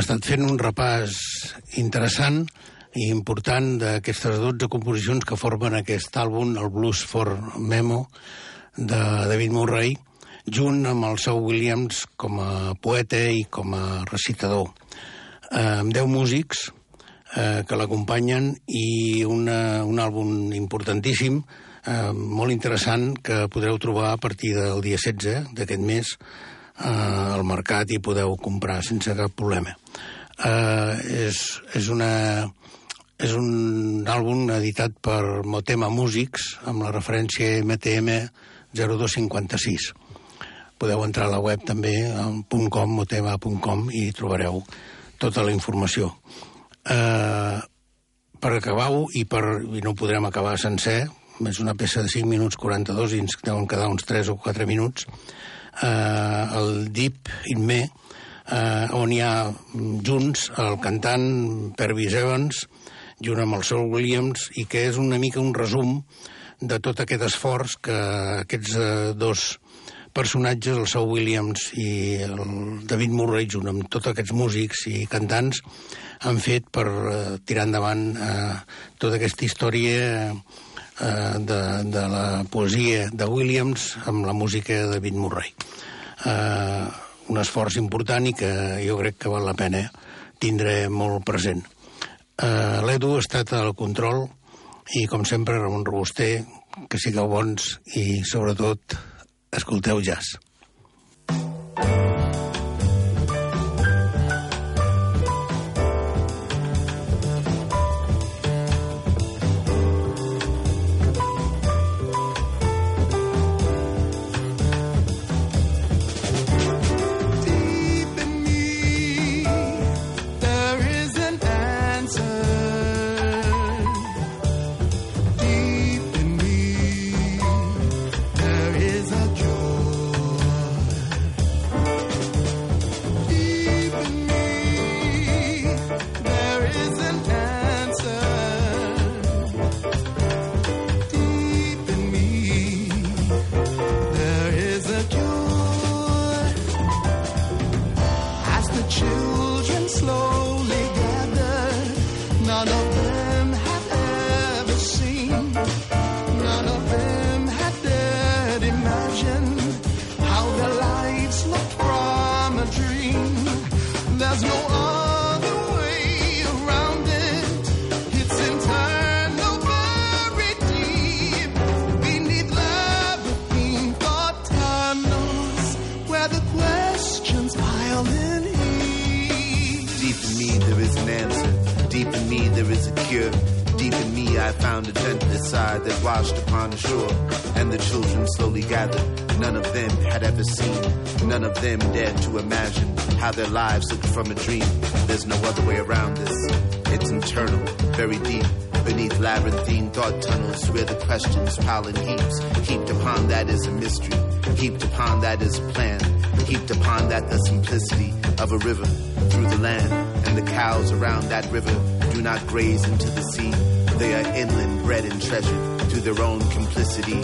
Estat fent un repàs interessant i important d'aquestes 12 composicions que formen aquest àlbum, el Blues for Memo, de David Murray, junt amb el Saul Williams com a poeta i com a recitador. Eh, amb 10 músics eh, que l'acompanyen i una, un àlbum importantíssim, eh, molt interessant, que podreu trobar a partir del dia 16 d'aquest mes eh, al mercat i podeu comprar sense cap problema. Eh, és, és una és un àlbum editat per Motema Músics amb la referència MTM 0256. Podeu entrar a la web també, .com, motema.com, i trobareu tota la informació. Eh, per acabar-ho, i, per, i no podrem acabar sencer, és una peça de 5 minuts 42 i ens deuen quedar uns 3 o 4 minuts, eh, el Deep in Me, eh, on hi ha junts el cantant Pervis Evans, junt amb el Saul Williams, i que és una mica un resum de tot aquest esforç que aquests eh, dos personatges, el Saul Williams i el David Murray, junt amb tots aquests músics i cantants, han fet per eh, tirar endavant eh, tota aquesta història eh, de, de la poesia de Williams amb la música de David Murray. Eh, un esforç important i que jo crec que val la pena tindre molt present. Eh, L'Edu ha estat al control i, com sempre, Ramon Robuster, que sigueu bons i, sobretot, escolteu jazz. Deep there is a cure. Deep in me I found a gentle side that washed upon the shore. And the children slowly gathered. None of them had ever seen. None of them dared to imagine how their lives looked from a dream. There's no other way around this. It's internal, very deep. Beneath labyrinthine thought tunnels where the questions pile in heaps. Heaped upon that is a mystery. Heaped upon that is a plan. Heaped upon that the simplicity of a river through the land. And the cows around that river do not graze into the sea. They are inland, bred and treasured through their own complicity.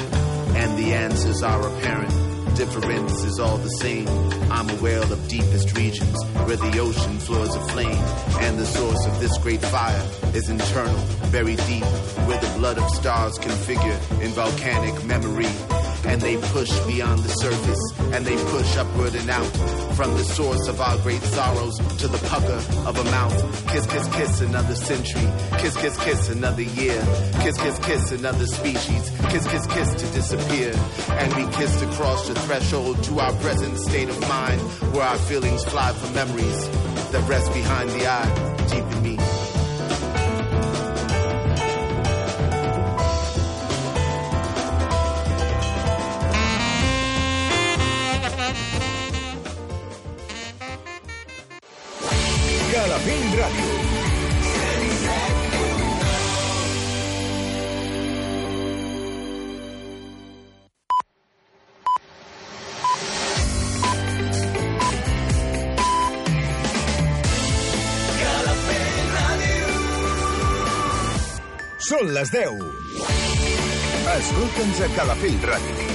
And the answers are apparent. Difference is all the same. I'm a whale of deepest regions where the ocean floors are flame. And the source of this great fire is internal, very deep, where the blood of stars can figure in volcanic memory. And they push beyond the surface, and they push upward and out from the source of our great sorrows to the pucker of a mouth. Kiss, kiss, kiss, another century. Kiss, kiss, kiss, another year. Kiss, kiss, kiss, another species. Kiss, kiss, kiss to disappear. And we kissed across the threshold to our present state of mind, where our feelings fly for memories that rest behind the eye, deep in me. Les 10. Escolta'ns a Calafell Ràdio.